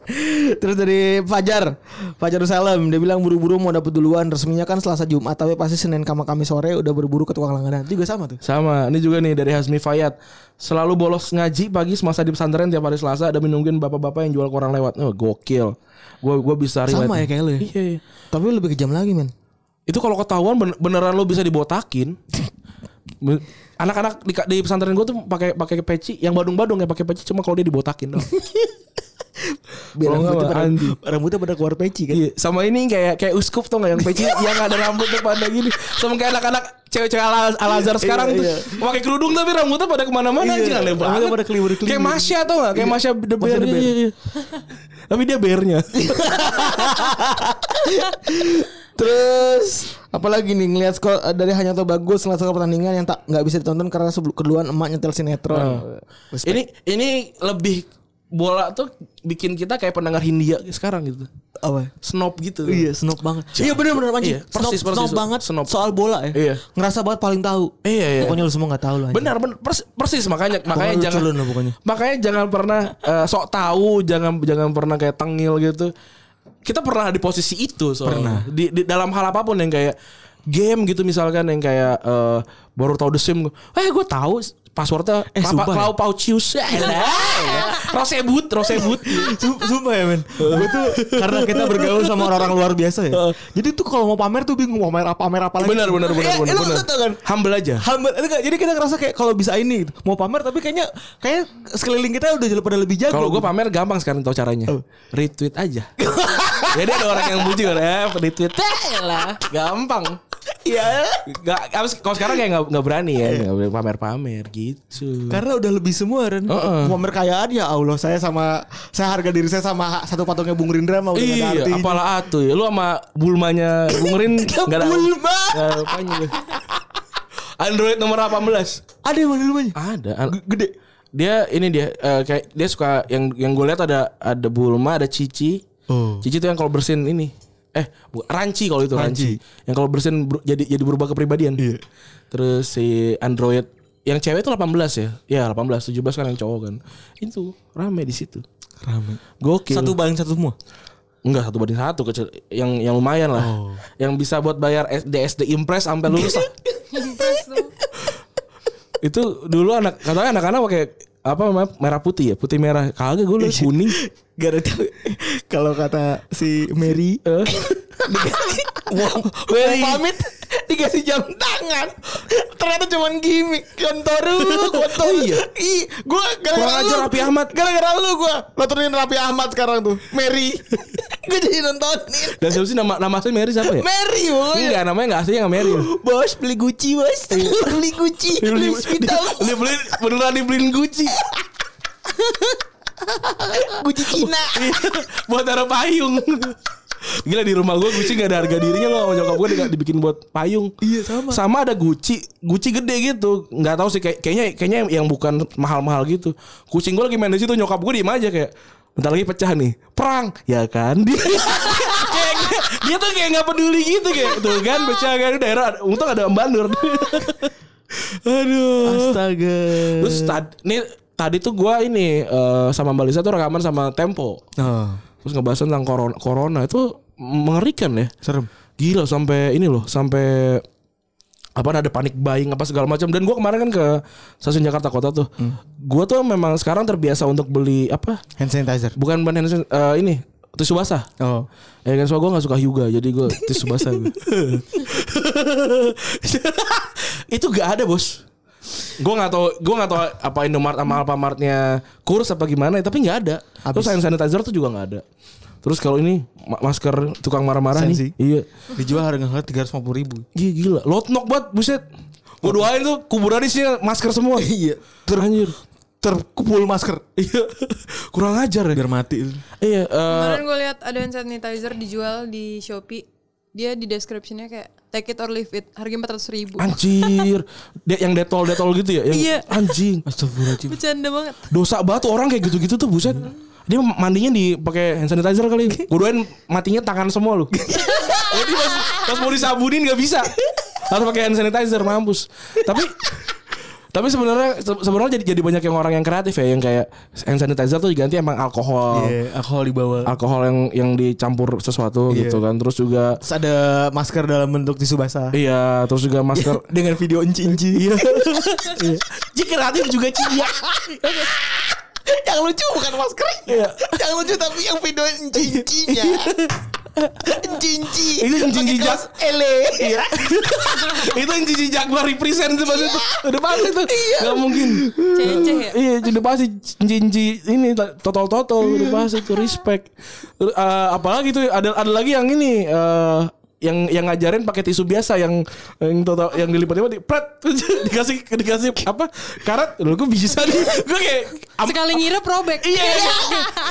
Terus dari Fajar, Fajar Salam dia bilang buru-buru mau dapet duluan resminya kan Selasa Jumat tapi pasti Senin sama Kamis sore udah berburu ke tukang langganan. Itu juga sama tuh. Sama, ini juga nih dari Hasmi Fayat. Selalu bolos ngaji pagi semasa di pesantren tiap hari Selasa ada nungguin bapak-bapak yang jual koran lewat. Oh, gokil. Gue gue bisa relate. Sama ya kayak lu ya? Iya, iya. Tapi lebih kejam lagi men. Itu kalau ketahuan ben- beneran lo bisa dibotakin. Anak-anak di, di pesantren gue tuh pakai pakai peci, yang badung-badung ya pakai peci cuma kalau dia dibotakin doang. Biar nggak, rambutnya pada, rambutnya pada keluar peci kan. Iya, sama ini kayak kayak uskup tuh nggak yang peci yang ada rambutnya pada gini. Sama kayak anak-anak cewek-cewek al Al-Azhar sekarang Iya, tuh iya. pakai kerudung tapi rambutnya pada ke mana-mana Iya, anjing aneh rambutnya banget. pada keliwur-keliwur. Kayak Masya tuh nggak? Kayak Iya. Masya the Masya Bear. the Bear. Iya, iya. tapi dia bearnya. Terus apalagi nih ngelihat skor eh, dari hanya tuh bagus ngeliat skor pertandingan yang tak nggak bisa ditonton karena sebelum keduluan emak nyetel sinetron. Respect. ini ini lebih bola tuh bikin kita kayak pendengar Hindia sekarang gitu. apa? Snob gitu. Iya, snob banget. Iya benar-benar anjing. Iya, persis, snob, persis. snob banget Snob. soal bola ya. Iya. Ngerasa banget paling tahu. Iya, iya. Pokoknya lu semua nggak tahu lah. anjing. Benar, benar persis, persis makanya makanya jangan lah pokoknya. makanya jangan pernah eh, sok tahu, jangan jangan pernah kayak tengil gitu. Kita pernah di posisi itu soalnya. Di, di dalam hal apa pun yang kayak game gitu misalkan yang kayak eh, baru tahu The Sim, eh gue tahu passwordnya Eh, Papa sumpah ya? Paucius. Rosebut, Rosebut. Sum- Sumpah ya men Gue tuh Karena kita bergaul sama orang-orang luar biasa ya Jadi tuh kalau mau pamer tuh bingung Mau pamer apa pamer apa lagi Benar, benar, benar, Eh, benar, lu benar. tau kan Humble aja. Humble itu nggak? Jadi kita ngerasa kayak kalau bisa ini gitu. Mau pamer tapi kayaknya Kayak sekeliling kita udah pada lebih jago Kalau gue pamer gampang sekarang tahu caranya. Oh. Retweet aja. Jadi ada orang yang muji kan, eh retweet Eh, lah, gampang. Iya Gak, abis- kalau sekarang kayak nggak nggak berani ya, nggak boleh pamer-pamer gitu. Karena udah lebih semua Heeh. Mau pamer kayaan ya Allah Saya sama Saya harga diri saya sama Satu patungnya Bung Rindra mau Iya, artinya. apalah atuh ya. Lu sama Bulmanya Bung Rin nggak ada Bulma. ada lu. Android nomor 18 Ada yang mana namanya ada. G- Gede Dia ini dia eh, kayak dia suka yang yang gue lihat ada ada Bulma, ada Cici. Oh. Cici tuh yang kalau bersin ini. Eh, bu- ranci kalau itu ranci. Ranci. Yang kalau bersin ber- jadi jadi berubah kepribadian. Iya. Terus si Android yang cewek itu 18 ya. Ya 18, 17 kan yang cowok kan. Itu rame di situ. Rame Gokil. Satu banding satu semua Enggak satu banding satu kecil yang yang lumayan lah. Yang bisa buat bayar SD SD Impress sampai lulus lah. itu dulu anak katanya anak-anak pakai apa namanya? Merah putih ya? Putih merah. Kagak gue liat kuning. Tahu. Kalau kata si Mary mau, Mau pamit dikasih jam tangan. Ternyata cuman gimmick kontoru, kontoru. iya. Ih, gua gara-gara lu. Raffi Ahmad. Gara-gara lu gua. Lo turunin Raffi Ahmad sekarang tuh. Mary. gua jadi nontonin. dan siapa sih nama nama asli Mary siapa ya Mary pokoknya. enggak namanya enggak aslinya enggak Mary Bos beli Gucci bos Beli Gucci Beli beli beli beneran dibeliin Gucci Gucci Cina buat taruh payung Gila di rumah gue Gucci gak ada harga dirinya loh sama nyokap gue di- dibikin buat payung. Iya, sama. Sama ada Gucci, Gucci gede gitu. Nggak tahu sih kayak kayaknya kayaknya yang bukan mahal-mahal gitu. Kucing gue lagi main di situ nyokap gue diem aja kayak bentar lagi pecah nih. Perang, ya kan? Dia, kayak dia tuh kayak nggak peduli gitu kayak tuh kan pecah kan daerah untung ada ambandur. Aduh. Astaga Terus tadi nih tadi tuh gua ini eh, sama Mbak Lisa tuh rekaman sama Tempo. Oh Terus ngebahas tentang corona, corona itu mengerikan ya. Serem Gila sampai ini loh, sampai apa ada panik buying apa segala macam dan gua kemarin kan ke stasiun Jakarta Kota tuh. Gua tuh memang sekarang terbiasa untuk beli apa? Hand sanitizer Bukan ban hand sanitizer, eh, ini tisu basah. Oh. Ya kan soal gue gak suka Hyuga Jadi gue tisu basah gue. Itu gak ada bos Gue gak tau Gue gak tau apa Indomaret sama Alfamartnya Kurus apa gimana Tapi gak ada Terus hand sanitizer tuh juga gak ada Terus kalau ini ma- Masker tukang marah-marah nih Iya Dijual harga tiga ratus lima puluh ribu. Gila, gila. Lotnok banget buset Gue doain tuh kuburan isinya masker semua Iya. Teranjir Terkumpul masker. Iya Kurang ajar ya Biar mati. Iya eh, Kemarin gue lihat ada hand sanitizer dijual di Shopee. Dia di descriptionnya kayak take it or leave it. Harga 400 ribu. Anjir Dia yang detol detol gitu ya yang, Iya. Anjing Astagfirullahaladzim. Bercanda banget. dosa banget tuh orang kayak gitu-gitu tuh buset. Dia mandinya di pakai hand sanitizer kali. Gue doain matinya tangan semua lu. Jadi pas, pas mau disabunin nggak bisa. Harus pakai hand sanitizer mampus. Tapi tapi sebenarnya se- sebenarnya jadi jadi banyak yang orang yang kreatif ya yang kayak hand sanitizer tuh diganti emang alkohol. Iya, alkohol di bawah. Alkohol yang yang dicampur sesuatu Iya. gitu kan. Terus juga Terus ada masker dalam bentuk tisu basah. iya, terus juga masker Dengan video enci-enci. Iya. Iya. Jadi kreatif juga Cia. yang lucu bukan maskernya. Iya. yang lucu tapi yang video enci-encinya. Enci-enci. Itu enci-enci Pakai jas. ele. Iya. itu yang Cici Jaguar represent itu pasti itu. Udah pasti itu. Gak mungkin. Ceceh ya? Iya, udah pasti Cici ini total total udah pasti itu respect. Eh, apalagi tuh ada ada lagi yang ini eh, yang yang ngajarin pakai tisu biasa yang yang total yang dilipat-lipat di pret dikasih dikasih apa karet lu gue bisa nih gue kayak am- Sekali ngira probek. iya iya.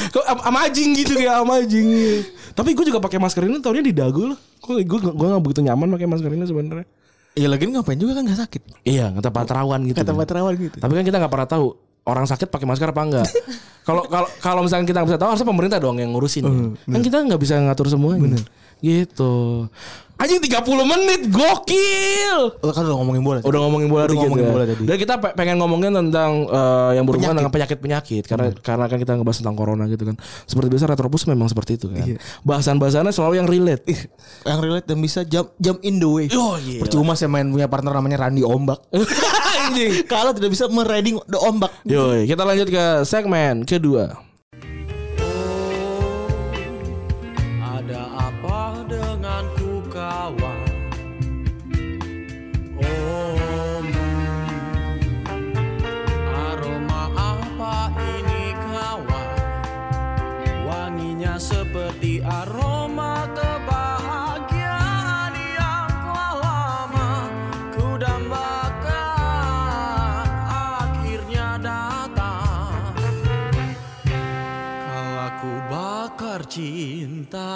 kok am, am anjing gitu kayak am anjing iya. tapi gue juga pakai masker ini tahunnya di dagu loh gue gue gue gak begitu nyaman pakai masker ini sebenarnya Iya lagi ngapain juga kan gak sakit. Iya, kata Pak Terawan gitu. Kata. Pak Terawan gitu. Tapi kan kita nggak pernah tahu orang sakit pakai masker apa enggak. Kalau kalau kalau misalnya kita nggak bisa tahu harusnya pemerintah doang yang ngurusin. kan kita nggak bisa ngatur semuanya. Gitu. Anjing 30 menit gokil. Oh, kan udah ngomongin bola. Udah ngomongin bola Udah ngomongin ya. bola tadi. Dan kita pe- pengen ngomongin tentang eh, yang berhubungan dengan penyakit-penyakit karena karena kan kita ngebahas tentang corona gitu kan. Seperti biasa Retropus memang seperti itu kan. Bahasan-bahasannya selalu yang relate. yang relate dan bisa jump jump in the way. Oh, iya. Percuma saya main punya partner namanya Randy Ombak. Anjing. Kalau tidak bisa meriding the ombak. Yoi, kita lanjut ke segmen kedua.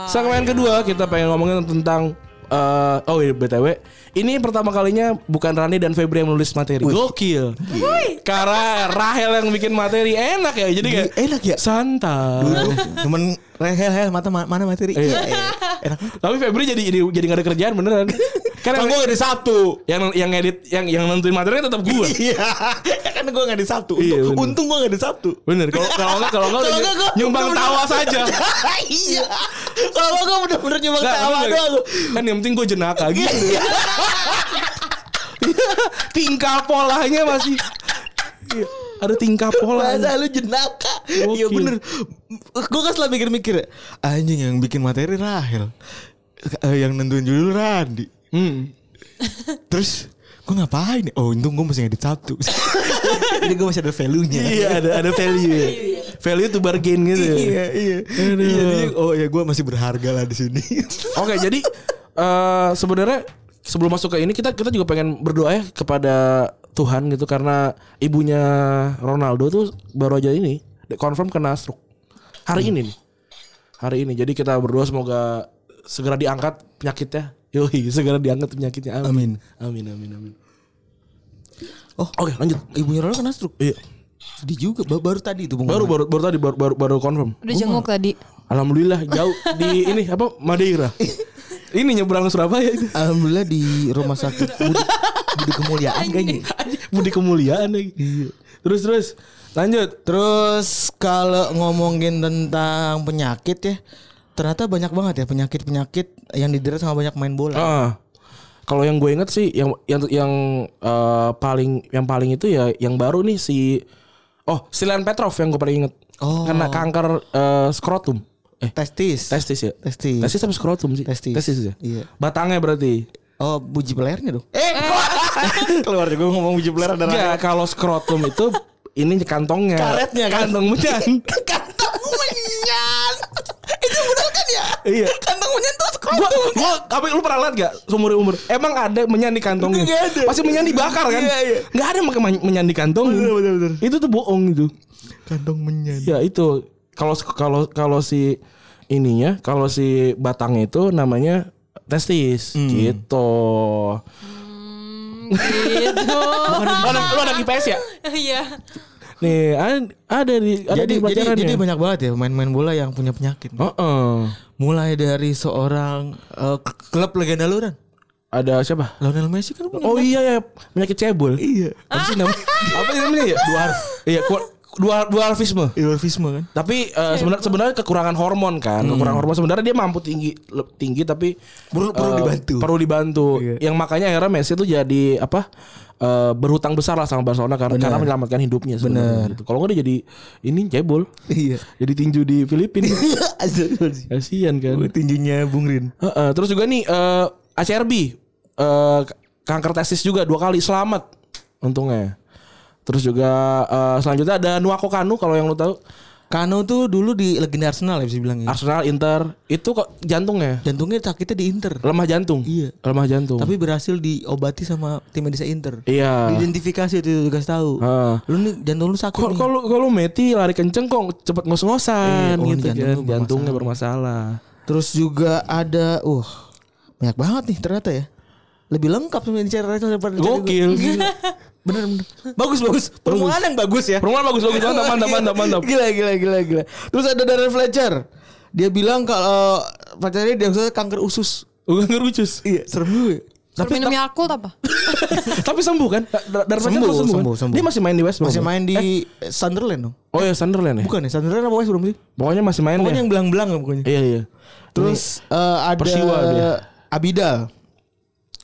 Segmen kedua kita pengen ngomongin tentang eh, oh iya BTW ini pertama kalinya bukan Rani dan Febri yang menulis materi. Gokil. Karena Rahel yang bikin materi enak ya. Jadi kayak Enak ya? santai. Dulu cuman rehel hel mata mana materi. Iya. Iya. Enak. Tapi Febri jadi jadi jadi gak ada kerjaan beneran. Karena Kan gue gak di Sabtu. yang yang edit yang yang nentuin materinya tetap gue. Iya. Kan gue gak di Sabtu. Iya, Untung, bener. untung gue gak di Sabtu. Bener. Kalau kalau enggak kalau enggak Kalau udah nyumbang tawa saja. iya. Kalau gue bener-bener Nggak, tawa doang. Kan yang penting gue jenaka gitu. tingkah polanya masih Iya, ada tingkah pola. Masa lu jenaka. Iya bener Gue kan setelah mikir-mikir Anjing yang bikin materi Rahel Eh, Yang nentuin judul Randi Hmm. Terus Gue ngapain ya? Oh untung gue masih ngedit Sabtu Jadi gue masih ada value-nya Iya ada ada value. ya. value to bargain gitu. ya. Iya iya Iya, jadi, Oh ya gue masih berharga lah di sini Oke, jadi eh sebenarnya sebelum masuk ke ini kita kita juga pengen berdoa ya kepada Tuhan gitu karena ibunya Ronaldo tuh baru aja ini confirm kena stroke. Hari ini nih. Hari ini. Jadi kita berdoa semoga segera diangkat penyakitnya. Yoi, segera diangkat penyakitnya. Amin. Amin amin amin. Oh Oke, lanjut. Ibunya Roro kena stroke Iya. Sedih juga Ba- Baru tadi itu Baru baru baru tadi baru baru, baru confirm. Udah jenguk tadi. Alhamdulillah jauh di ini apa Madeira. ini nyebrang Surabaya itu. Alhamdulillah di rumah sakit Budi, Budi Kemuliaan kayaknya Budi kemuliaan lagi. Terus terus lanjut. Terus kalau ngomongin tentang penyakit ya, ternyata banyak banget ya penyakit-penyakit yang diderita sama banyak main bola. Ah. Kalau yang gue inget sih yang yang yang eh, paling yang paling itu ya yang baru nih si Oh, Silan Petrov yang gue paling inget. Oh. Karena kanker eh, skrotum. Eh, Testis. testis ya? Testis. Testis apa skrotum sih? Testis. Testis ya? Iya. Batangnya berarti. Oh, buji pelernya dong. Eh, keluar juga ngomong buji peler ada Enggak, kalau skrotum itu ini kantongnya. Karetnya kan? Kantong. Kantong menyan. Itu benar kan ya? iya. Kantong menyan tuh Gua, gua, apa lu pernah lihat gak seumur umur? Emang ada menyan di kantongnya? Nggak ada. Pasti menyan dibakar kan? Iya, iya. Nggak ada menyan di kantong. Bener, bener. Itu tuh bohong itu. Kantong menyan. Ya itu kalau kalau kalau si ininya kalau si batangnya itu namanya testis Hmm. gitu. Hmm, gitu. Anak, lu anak IPS ya? Iya. Nih ada, ada di ada Jadi, di jadi, jadi ya. banyak banget ya pemain-pemain bola yang punya penyakit. Heeh. Mulai dari seorang eh, klub legenda lu kan. Ada siapa? Lionel Messi kan punya Oh iya ya penyakit cebol. Iya. Apa sih namanya? Apa sih namanya ya? Dua Iya, dua dualfisme. Eufemisme kan. Tapi eh, sebenarnya sebenarnya kekurangan hormon kan, kekurangan hormon sebenarnya dia mampu tinggi tinggi tapi Perlu- perlu eh, dibantu. Perlu dibantu. Iya. Yang makanya akhirnya Messi tuh jadi apa? eh, berhutang besar lah sama Barcelona karena, karena menyelamatkan hidupnya sebenarnya gitu. Kalau nggak dia jadi ini cebol. Iya. Jadi tinju di Filipina. Kasihan kan. Tinjunya Bung Rin. Heeh, terus juga nih eh ACRB eh, kanker testis juga dua kali selamat untungnya. Terus juga eh, selanjutnya ada Nuako Kanu kalau yang lu tahu. Kano tuh dulu di legenda Arsenal ya bisa bilang ya. Arsenal, Inter, itu kok jantungnya Jantungnya sakitnya di Inter. lemah jantung. Iya. Lemah jantung. Tapi berhasil diobati sama tim medisnya Inter. iya. Diidentifikasi itu juga tahu. Heeh. Lu nih jantung lu sakit Kok nih. kalau kalau Meti lari kenceng kok cepet ngos-ngosan oh, gitu kan. jantung lu Jantungnya bermasalah. Terus juga ada uh banyak banget nih ternyata ya. Lebih lengkap sebenarnya Rachel daripada. Gokil. Bener bener. Bagus bagus. Permulaan yang bagus ya. Perumahan bagus bagus mantap mantap mantap mantap. Gila gila gila gila. Terus ada Darren Fletcher. Dia bilang kalau pacarnya dia maksudnya kanker usus. Udah ngerucus. Iya, serem juga. Tapi minum Yakult apa? Tapi sembuh kan? Da- Dari Sembuh, sembuh, sembuh, sembuh, kan? sembuh. Dia masih main di West Brom. Masih kan? main di Sunderland dong. Oh ya Sunderland ya. Bukan ya, Sunderland apa West Brom sih? Pokoknya masih main Pokoknya ya. yang belang-belang ya pokoknya. Iya iya. Terus eh, ada Persiwa dia. Abidal.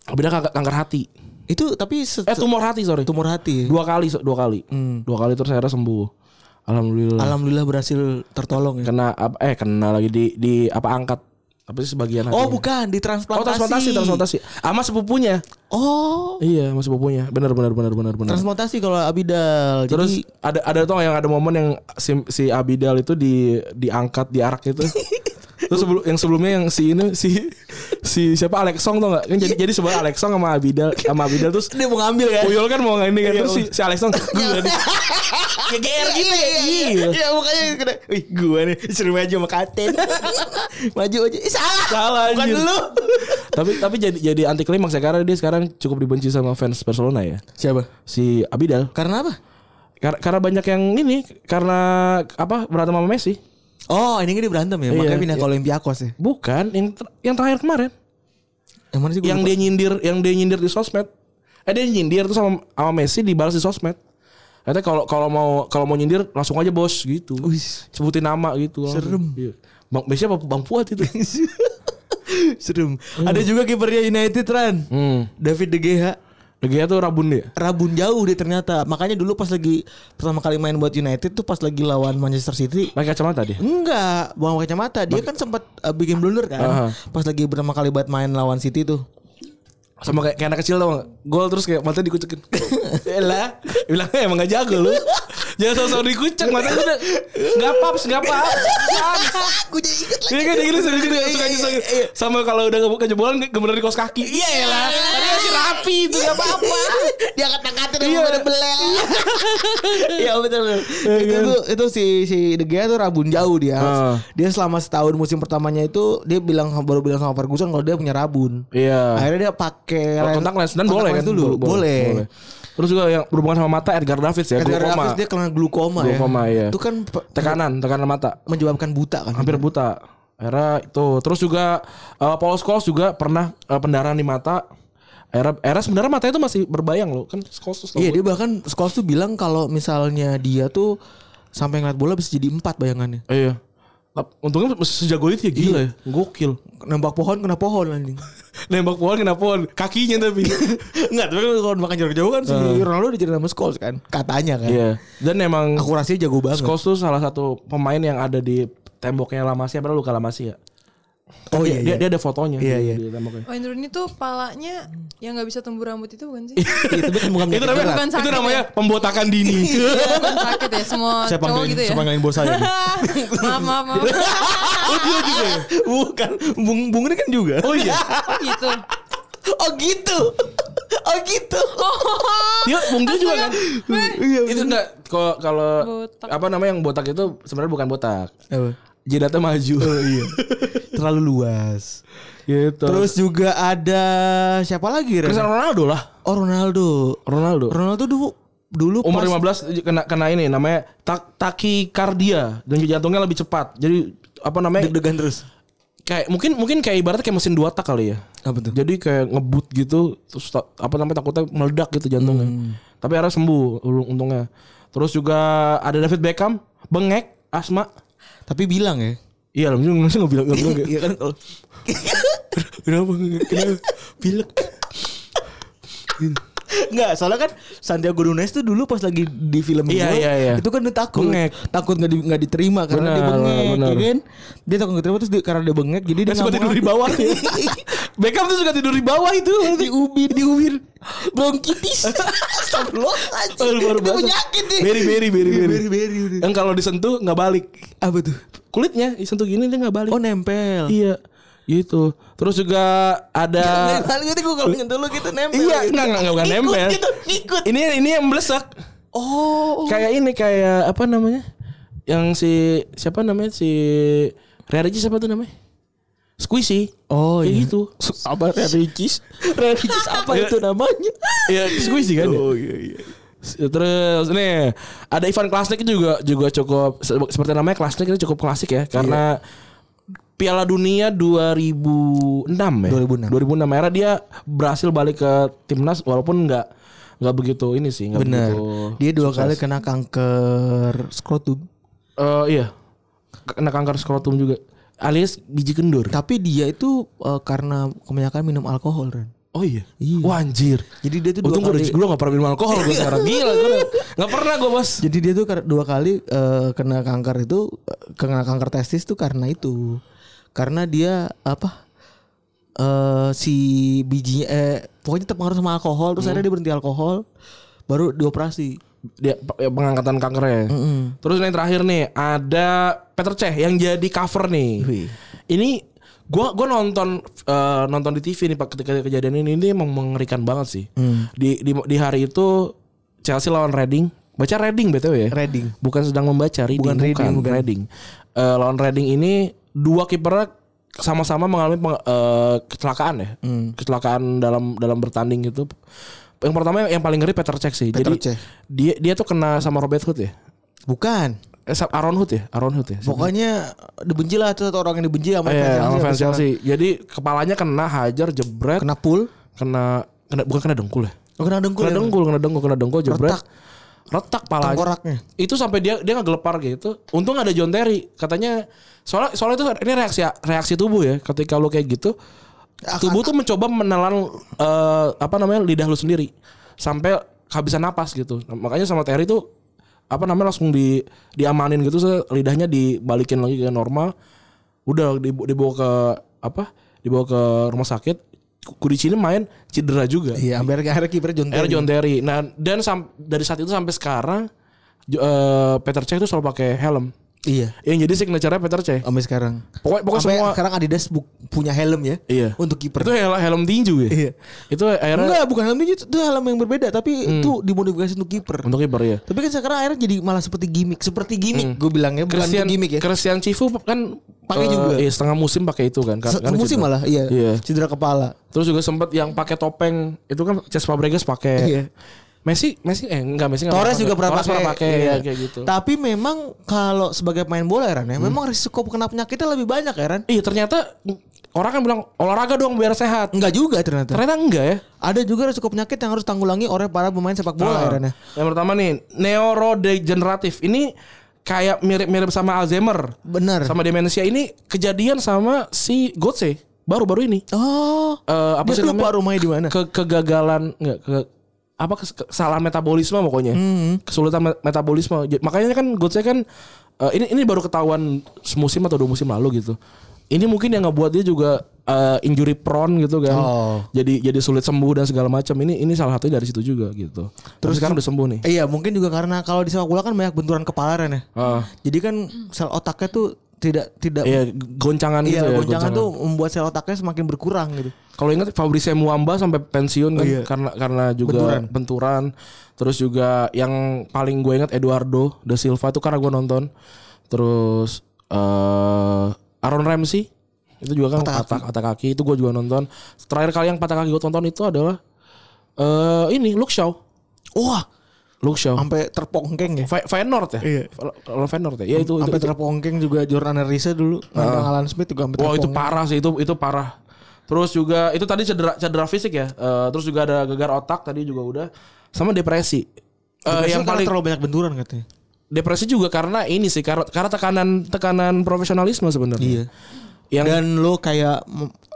Kanker, kanker hati. Itu tapi Eh tumor hati sorry. tumor hati. Dua kali dua kali. Dua kali terus akhirnya sembuh. Alhamdulillah. Alhamdulillah berhasil tertolong ya. kena eh kena lagi di di apa angkat. Apa sih sebagian Oh hatinya. bukan di transplantasi. Oh transplantasi transplantasi. Sama sepupunya. Oh Iya, sama sepupunya. Benar benar benar benar benar. transplantasi kalau Abidal. Terus Jadi ada ada tuh yang ada momen yang si, si Abidal itu di diangkat diarak itu. Terus sebelum yang sebelumnya yang si ini si si siapa Alex Song tuh gak? Kan jadi jadi sebenarnya Alex Song sama Abidal sama Abidal terus dia mau ngambil kan? Puyol kan mau ini kan Iya, terus si, si Alex Song gue nih. GR gitu ya. Iya, iya makanya kena. Wih, gua nih suruh maju sama Katen. maju aja. Ih, salah. Salah Bukan lu. tapi tapi jadi jadi anti klimaks ya karena dia sekarang cukup dibenci sama fans Barcelona ya. Siapa? Si Abidal. Karena apa? Kar- karena banyak yang ini karena apa berantem sama Messi. Oh, ini dia berantem ya. Iya, Makanya pindah iya. ke Olympiakos ya. Bukan yang ter- yang terakhir kemarin. Yang mana sih yang lupa. dia nyindir yang dia nyindir di sosmed eh dia nyindir tuh sama sama Messi dibalas di sosmed katanya kalau kalau mau kalau mau nyindir langsung aja bos gitu Wih. sebutin nama gitu Serem. Iya. bang Messi apa bang Fuad itu Serem. Ada juga kipernya United Ran. hmm. David De Gea. Gea tuh rabun dia Rabun jauh dia ternyata. Makanya dulu pas lagi pertama kali main buat United tuh pas lagi lawan Manchester City. pakai kacamata dia Enggak, buang kacamata. Dia kan sempat uh, bikin blunder kan. Aha. Pas lagi pertama kali buat main lawan City tuh. sama kayak, kayak anak kecil gak? Gol terus kayak mata dikucekin Elah Bilangnya emang gak jago lu Jangan sosok dikucek Mata udah Gak paps Gak paps Aku jadi inget Iya kan dia gitu suka gitu suka suka sama kalau udah nggak kejebolan kebeneran di kos kaki. Iya lah. Tadi masih rapi itu gak apa-apa. Dia angkat-angkatin Iya. sama pada belel. Iya betul. itu tuh itu si si De Gea tuh rabun jauh dia. Ah. Dia selama setahun musim pertamanya itu dia bilang baru bilang sama Ferguson kalau dia punya rabun. Iya. Akhirnya dia pakai kontak lens dan boleh kan dulu. Bo- Boleh. Terus juga yang berhubungan sama mata Edgar Davids ya, Edgar. Davids dia kena glukoma, Glukoma, ya. iya. Itu kan Tekanan, tekanan mata. menyebabkan buta kan. Hampir buta. Era itu. Terus juga uh, Paul Scholes juga pernah uh, pendarahan di mata. Era era sebenarnya matanya itu masih berbayang loh. Kan Scholes tuh Iya dia bahkan Scholes tuh bilang kalau misalnya dia tuh sampai ngeliat bola bisa jadi empat bayangannya. Iya. Untungnya sejago itu ya gila ya. Gokil. Nembak pohon kena pohon anjing. Nembak pohon kena pohon. Kakinya tapi. Enggak, tapi kalau makan jauh-jauh kan si Ronaldo dicari nama Scholes kan. Katanya kan. Iya. Dan emang Akurasinya jago banget. Scholes tuh salah satu pemain yang ada di temboknya Lamasi apa luka ya. Oh dia, iya, dia, iya. dia ada fotonya Iya, iya. Wayne Rooney tuh palanya yang nggak bisa tumbuh rambut itu bukan sih? Iya, kan bukan Itu namanya Bukan itu sakit namanya ya? pembotakan dini. Iya, sakit ya semua saya cowok panggilin, gitu ya. saya panggilin bos saya. maaf maaf maaf. oh dia juga ya? Bukan, Bung Bung ini kan juga. oh iya. Oh, gitu. Oh gitu. Oh gitu. Dia mungkin juga kan. Iya. itu enggak kalau kalau apa namanya yang botak itu sebenarnya bukan botak. Apa? Jidatnya maju. Oh iya. Terlalu luas. gitu. Terus juga ada siapa lagi? Cristiano Ronaldo lah. Oh Ronaldo. Ronaldo. Ronaldo dulu dulu Umur pas- 15 kena kena ini namanya tak takikardia dan jantungnya lebih cepat. Jadi apa namanya? deg-degan terus. kayak mungkin mungkin kayak ibaratnya kayak mesin dua tak kali ya. Apa tuh? Jadi kayak ngebut gitu terus ta- apa namanya takutnya meledak gitu jantungnya. Hmm. Tapi akhirnya sembuh untungnya. Terus juga ada David Beckham bengek asma. Tapi bilang ya. Iya lah, masa nggak bilang nggak bilang Iya kan kalau kenapa kenapa pilek. Enggak, soalnya kan Santiago Nunes tuh dulu pas lagi di film Iya, iya, iya. itu kan dia takut, Bengek. takut nggak di, nggak diterima karena dia Benar, bengek, benar. ya kan? Dia takut nggak diterima terus dia- karena dia bengek, jadi dia Dia suka nggak tidur di bawah. Beckham tuh suka tidur di bawah itu. di ubin, di ubin, bronkitis. Oh, luar Itu penyakit nih. Beri beri. beri, beri, beri. Yang kalau disentuh nggak balik. Apa tuh? Kulitnya disentuh gini dia nggak balik. Oh nempel. Iya. Gitu. Terus juga ada Paling nanti gue kalau nyentuh lu gitu nempel. Iya, gitu. enggak enggak enggak bukan nempel. gitu, ikut. Ini ini yang melesak. Oh. Kayak ini kayak apa namanya? Yang si siapa namanya si Ricis siapa tuh namanya? Squishy. Oh Kayak iya. gitu. Apa Ricis? Ricis apa itu namanya? Ya squishy kan. ya? Oh iya iya. Terus nih ada Ivan Klasnik juga juga cukup se- seperti namanya Klasnik itu cukup klasik ya karena Piala Dunia 2006 ya. 2006. 2006 era dia berhasil balik ke timnas walaupun nggak nggak begitu ini sih nggak Benar. begitu. Dia dua kali kena kanker skrotum. Eh, iya. Kena kanker skrotum juga. Alias biji kendur. Tapi dia itu eh, karena kebanyakan minum alkohol, Ren. Oh iya. Iya. Wah anjir. Jadi dia tuh dua Untung gue kali. gue gak pernah minum alkohol gue sekarang gila gue Gak pernah gue bos Jadi dia tuh dua kali eh, kena kanker itu kena kanker testis tuh karena itu. Karena dia apa? eh si bijinya eh pokoknya terpengaruh sama alkohol terus akhirnya dia berhenti alkohol baru dioperasi. Dia ya, pengangkatan kankernya Terus yang terakhir nih Ada Peter Cech yang jadi cover nih Wih. Ini gua gua nonton eh, nonton di TV nih pak ketika kejadian ini ini emang mengerikan banget sih. Di, di di hari itu Chelsea lawan Reading. Baca Reading btw ya. Reading. Bukan sedang membaca Reading. Bukan Reading, bukan. Reading. Eh, lawan Reading ini dua kipernya sama-sama mengalami peng- eh, kecelakaan ya. Hmm. Kecelakaan dalam dalam bertanding itu. Yang pertama yang, yang paling ngeri Peter Cech sih. Peter Jadi Cech. dia dia tuh kena sama Robert Hood ya. Bukan. Eh, Aaron Hood ya, Aaron Hood ya. Pokoknya dibenci lah tuh orang yang dibenci sama Eh, fans sekarang. Chelsea. Jadi kepalanya kena hajar, jebret, kena, Kena pool, kena, bukan kena dengkul ya? oh, kena dengkul. Kena ya? dengkul, kena dengkul, kena dengkul, jebret. Retak. Retak palanya. Tengkoraknya. Itu sampai dia dia ngegelepar gitu. Untung ada John Terry. Katanya soalnya soalnya itu ini reaksi reaksi tubuh ya. Ketika lu kayak gitu, tubuh tuh mencoba menelan eh, apa namanya lidah lu sendiri sampai kehabisan napas gitu. Nah, makanya sama Terry tuh apa namanya langsung di diamanin gitu lidahnya dibalikin lagi ke normal. Udah dibawa ke apa? Dibawa ke rumah sakit. Kudicini main cedera juga. Iya, hampir akhirnya kiper John Terry. John Terry. Nah, dan sam- dari saat itu sampai sekarang eh, Peter Cech itu selalu pakai helm. Iya. Yang jadi signature Peter Cech. Sampai sekarang. Pokoknya pokoknya Sampai semua sekarang Adidas bu- punya helm ya. Iya. Untuk kiper. Itu helm, helm tinju ya. Iya. Itu akhirnya Enggak, bukan helm itu, itu helm yang berbeda, tapi itu dimodifikasi untuk kiper. untuk kiper ya. Tapi kan sekarang akhirnya jadi malah seperti gimmick, seperti gimmick gue bilangnya bukan Christian gimmick ya. Christian Cifu kan Pakai eh, juga. Iya, setengah musim pakai itu kan. Se- Karena musim cedera. malah iya, Iya. cedera kepala. Terus juga sempat yang pakai topeng itu kan Cesc Fabregas pakai. Iya. Messi Messi eh enggak Messi enggak Torres juga pernah pakai. pakai Iya. ya kayak gitu. Tapi memang kalau sebagai pemain bola ya Ran, ya, memang risiko kena penyakitnya lebih banyak ya Ran. Iya ternyata orang kan bilang olahraga dong biar sehat. Enggak juga ternyata. Ternyata enggak ya. Ada juga risiko penyakit yang harus tanggulangi oleh para pemain sepak bola ya Ah. Ran. ya. Yang pertama nih, neurodegeneratif. Ini kayak mirip-mirip sama Alzheimer. Benar. Sama demensia ini kejadian sama si Gotse baru-baru ini. Oh. Eh, apa Dia sih lupa namanya? rumahnya di mana. Ke kegagalan enggak ke apa kes- kesalahan metabolisme pokoknya. Hmm. Kesulitan me- metabolisme. Makanya kan Gotse kan eh, ini ini baru ketahuan semusim atau dua musim lalu gitu. Ini mungkin yang ngebuat dia juga eh, injury prone gitu kan. Oh. Jadi jadi sulit sembuh dan segala macam. Ini ini salah satunya dari situ juga gitu. Terus sekarang udah sembuh nih. Iya mungkin juga karena kalau di sepak bola kan banyak benturan kepala Ren ya. Ah. Jadi kan sel otaknya tuh tidak tidak Iya, goncangan iya, gitu ya. goncangan tuh membuat sel otaknya semakin berkurang gitu. Kalau ingat Fabrice Muamba sampai pensiun kan Oh, iya. karena karena juga Benturan. benturan. Terus juga yang paling gue ingat Eduardo da Silva itu karena gue nonton. Terus eh Aaron Ramsey itu juga kan patah, patah kaki itu gue juga nonton. Terakhir kali yang patah kaki gue tonton itu adalah eh ini Luke Shaw. Wah, Luke Shaw. sampai terpongkeng ya. Fe- Feyenoord ya? Iya. Kalau Feyenoord ya? Ya itu Sampai terpongkeng juga Jordan Risa dulu. Nandang Alan Smith juga sampai Wah itu parah sih itu itu parah. Terus juga itu tadi cedera cedera fisik ya. Eh, terus juga ada gegar otak tadi juga udah sama depresi. Depresi yang karena paling terlalu banyak benturan katanya. depresi juga karena ini sih karena karena tekanan tekanan profesionalisme sebenarnya. Iya. Yang Dan lo kayak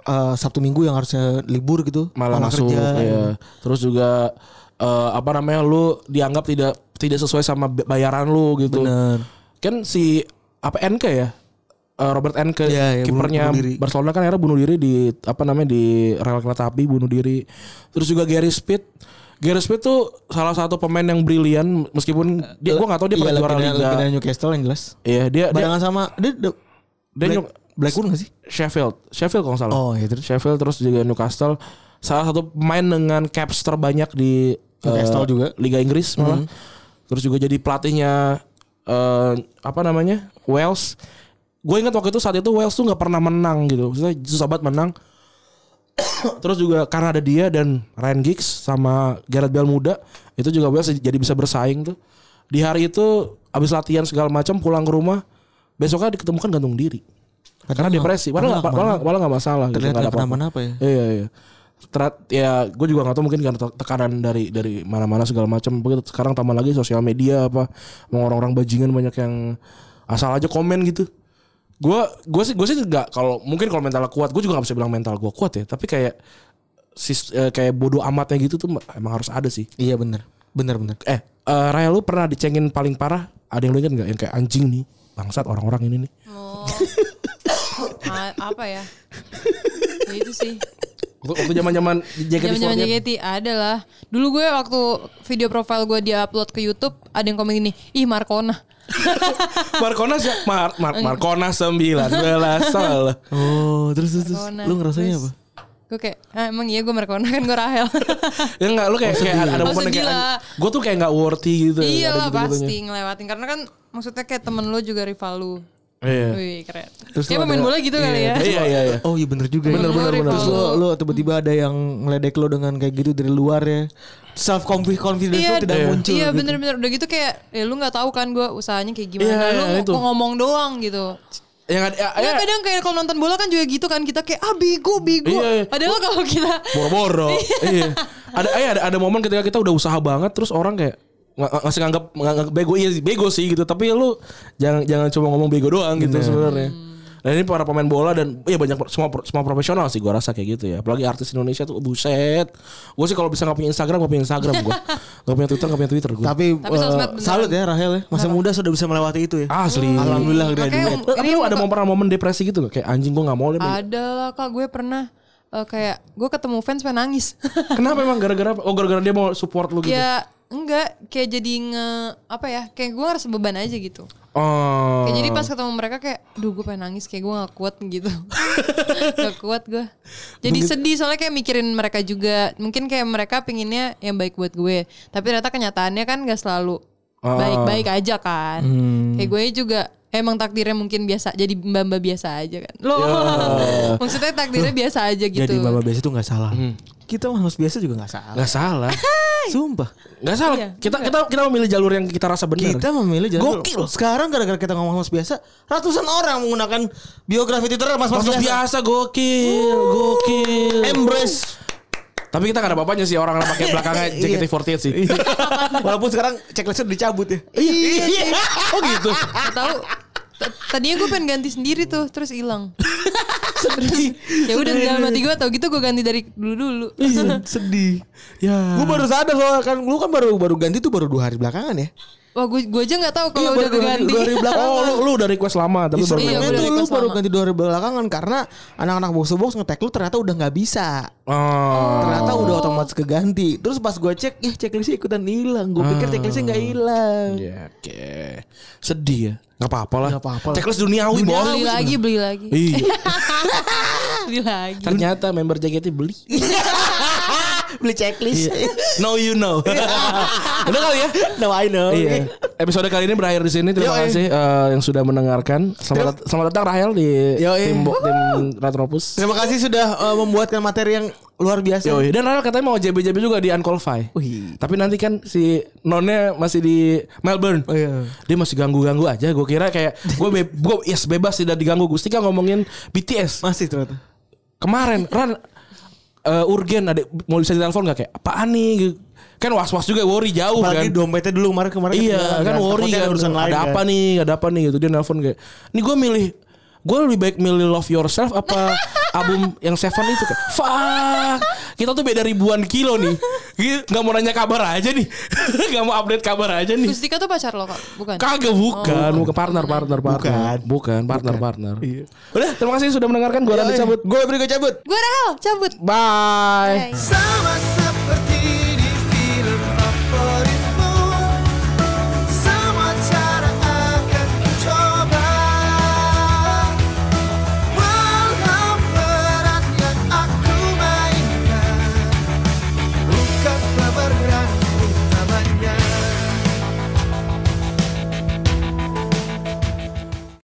eh, Sabtu Minggu yang harusnya libur gitu, malah masuk ya. Terus juga eh, apa namanya lu dianggap tidak tidak sesuai sama bayaran lu gitu. Bener. Kan si apa NK ya? Eh, Robert NK Iya, iya, kipernya. Barcelona kan akhirnya bunuh diri di apa namanya di rel kereta api bunuh diri. Terus juga Gary Speed. Gary Speed tuh salah satu pemain yang brilian meskipun dia gua nggak tahu dia iya, pernah juara legenda- liga. legenda Newcastle yang jelas. Iya, dia dia, Barengan sama dia, dia dia Black, Blackwood gak sih? Sheffield. Sheffield kalau salah. Oh, iya, terus? Sheffield terus juga Newcastle. Salah satu pemain dengan caps terbanyak di Newcastle eh, juga. Liga Inggris malah. Terus juga jadi pelatihnya eh apa namanya? Wales. Gue ingat waktu itu saat itu Wales tuh nggak pernah menang gitu. Maksudnya susah banget menang. Terus juga karena ada dia dan Ryan Giggs sama Gareth Bale muda, itu juga Wales jadi bisa bersaing tuh. Di hari itu abis latihan segala macam pulang ke rumah, besoknya diketemukan gantung diri. Karena depresi, padahal nggak masalah. gitu, Terlihat nggak ada nggak kenapa-napa ya. Iya iya. Terat, ya gue juga nggak tahu mungkin karena te- tekanan dari dari mana-mana segala macam. Begitu sekarang tambah lagi sosial media apa, mau orang-orang bajingan banyak yang asal aja komen gitu. Gue gue sih gue sih nggak kalau mungkin kalau mental kuat, gue juga nggak bisa bilang mental gue kuat ya. Tapi kayak sis, eh, kayak bodoh amatnya gitu tuh emang harus ada sih. Iya bener. Bener bener. Eh, eh Raya lu pernah dicengin paling parah? Ada yang lu ingat nggak yang kayak anjing nih, bangsat orang-orang ini nih. Oh. A- apa ya? ya itu sih. Waktu waktu zaman-zaman jaket Zaman-zaman JKT ada lah. Dulu gue waktu video profile gue dia upload ke YouTube ada yang komen gini, "Ih Markona." Markona sih Mar, Mar, Markona 19 salah. Oh, terus terus, terus. Lu ngerasainnya Terus apa? Gue kayak, ah, emang iya gue Markona kan gue Rahel. ya enggak lu kayak, kayak ada, Oh, momen kayak gue tuh kayak enggak worthy gitu. iya ada lah gitu-gitunya. pasti ngelewatin karena kan maksudnya kayak temen lu juga rival lu. Iya. Wih keren. Terus lu pemain bola gitu kali ya. Iya iya iya. Oh iya bener juga Bener, ya. bener, bener. Terus rival lo, lo tiba-tiba ada yang ngeledek lo dengan kayak gitu dari luar ya. Self confidence Iya, lo tidak iya. muncul. Iya gitu. bener-bener udah gitu kayak ya lu nggak tahu kan gue usahanya kayak gimana. Iya, lu iya, itu. ngomong doang gitu. Yang ada ya, Ya, ya, kadang kayak kalau nonton bola kan juga gitu kan kita kayak ah bego bego. Iya, iya. Padahal kalau kita boro-boro. iya. Ada eh, ada ada momen ketika kita udah usaha banget terus orang kayak nggak nggak- ngasih nganggap nganggap bego iya sih bego sih gitu tapi lu jangan jangan cuma ngomong bego doang gitu sebenarnya. Dan ini para pemain bola dan ya banyak semua semua profesional sih gua rasa kayak gitu ya. Apalagi artis Indonesia tuh buset. Gue sih kalau bisa nggak punya Instagram nggak punya Instagram gue. Nggak punya Twitter nggak punya Twitter gue. Tapi, Tapi eh, salut ya Rahel ya. Masa muda sudah bisa melewati itu ya. Asli. Alhamdulillah udah Makanya duit. Tapi ini lu ada mau pernah momen depresi gitu gak? Kayak anjing gue gak mau ada lah kak gue pernah eh, kayak gue ketemu fans pengen nangis. Kenapa emang gara-gara apa? Oh gara-gara dia mau support lu gitu. ya enggak kayak jadi nge apa ya kayak gue ngerasa beban aja gitu. Oh. Kayak jadi pas ketemu mereka kayak, duh gue pengen nangis kayak gue gak kuat gitu. gak kuat gue. Jadi sedih soalnya kayak mikirin mereka juga. Mungkin kayak mereka pinginnya yang baik buat gue. Tapi ternyata kenyataannya kan gak selalu Ah. baik-baik aja kan. Hmm. Kayak gue juga emang takdirnya mungkin biasa jadi mbak-mbak biasa aja kan. Loh. Maksudnya takdirnya biasa aja gitu. Jadi bapak biasa itu nggak salah. Hmm. Kita manusia biasa juga nggak salah. Gak salah. Sumpah. Gak salah. Iya, kita kita kita memilih jalur yang kita rasa benar. Kita memilih jalur. Gokil. Sekarang gara-gara kita ngomong mas biasa, ratusan orang menggunakan biografi Twitter mas mas Masuk biasa. biasa gokil, gokil. Embrace. Tapi kita gak ada apa-apanya sih orang yang pakai belakangnya JKT48 sih. Walaupun sekarang checklistnya udah dicabut ya. Iya. Oh gitu. Tahu. Tadinya gue pengen ganti sendiri tuh, terus hilang. Terus ya udah dalam hati gue tau gitu gue ganti dari dulu dulu. Iya, sedih. Ya. Gue baru sadar soalnya kan lu kan baru baru ganti tuh baru dua hari belakangan ya. Wah gue gue aja nggak tahu kalau Iya, udah baru dua hari belakangan. Oh, lu, lu udah request lama tapi baru Iya, Sebenarnya gua tuh dari lu baru ganti dua hari belakangan karena anak-anak box to box ngetek lu ternyata udah nggak bisa. Oh. Ternyata udah otomatis keganti. Terus pas gue cek, ya checklistnya ikutan hilang. Gue pikir checklistnya nggak hilang. Ya, oke. Sedih ya. Gak apa-apa lah. Nggak apa-apa lah. Checklist duniawi, bos. Beli lagi, beli lagi, Iya. beli lagi. Ternyata member JKT beli. Beli checklist. No you know. Udah kali ya? no I know. Iya. Episode kali ini berakhir di sini. Terima Yoi. kasih eh, yang sudah mendengarkan. Selamat, dat- selamat datang Rahel di Yoi. tim, Bo- tim Retropus. Terima kasih sudah uh, membuatkan materi yang luar biasa. Yoi. Dan Rahel katanya mau JB-JB juga di Unqualified. Wih. Tapi nanti kan si Nonnya masih di Melbourne. Oh, iya. Dia masih ganggu-ganggu aja. Gue kira kayak gue be gue yes bebas tidak diganggu. Gustika ngomongin BTS. Masih ternyata. Kemarin Ran eh, urgen ada mau bisa ditelepon nggak kayak apaan nih? Gitu. Kan was-was juga worry jauh Apalagi kan. dompetnya dulu kemarin kemarin Iya ketinggalan kan worry kan ada urusan lain ada kan. apa nih ada apa nih gitu dia nelpon kayak ini gue milih gue lebih baik milih Love Yourself apa album yang Seven itu kayak fuck! Kita tuh beda ribuan kilo nih. Nggak mau nanya kabar aja nih. Nggak mau update kabar aja nih. Gustika tuh pacar lo kak, bukan? kagak bukan. Bukan partner partner partner. Bukan. Partner partner. Udah terima kasih sudah mendengarkan. Gue Randy cabut. Gue beri gue cabut. Gue Rahel, cabut. bye. Bye. Sama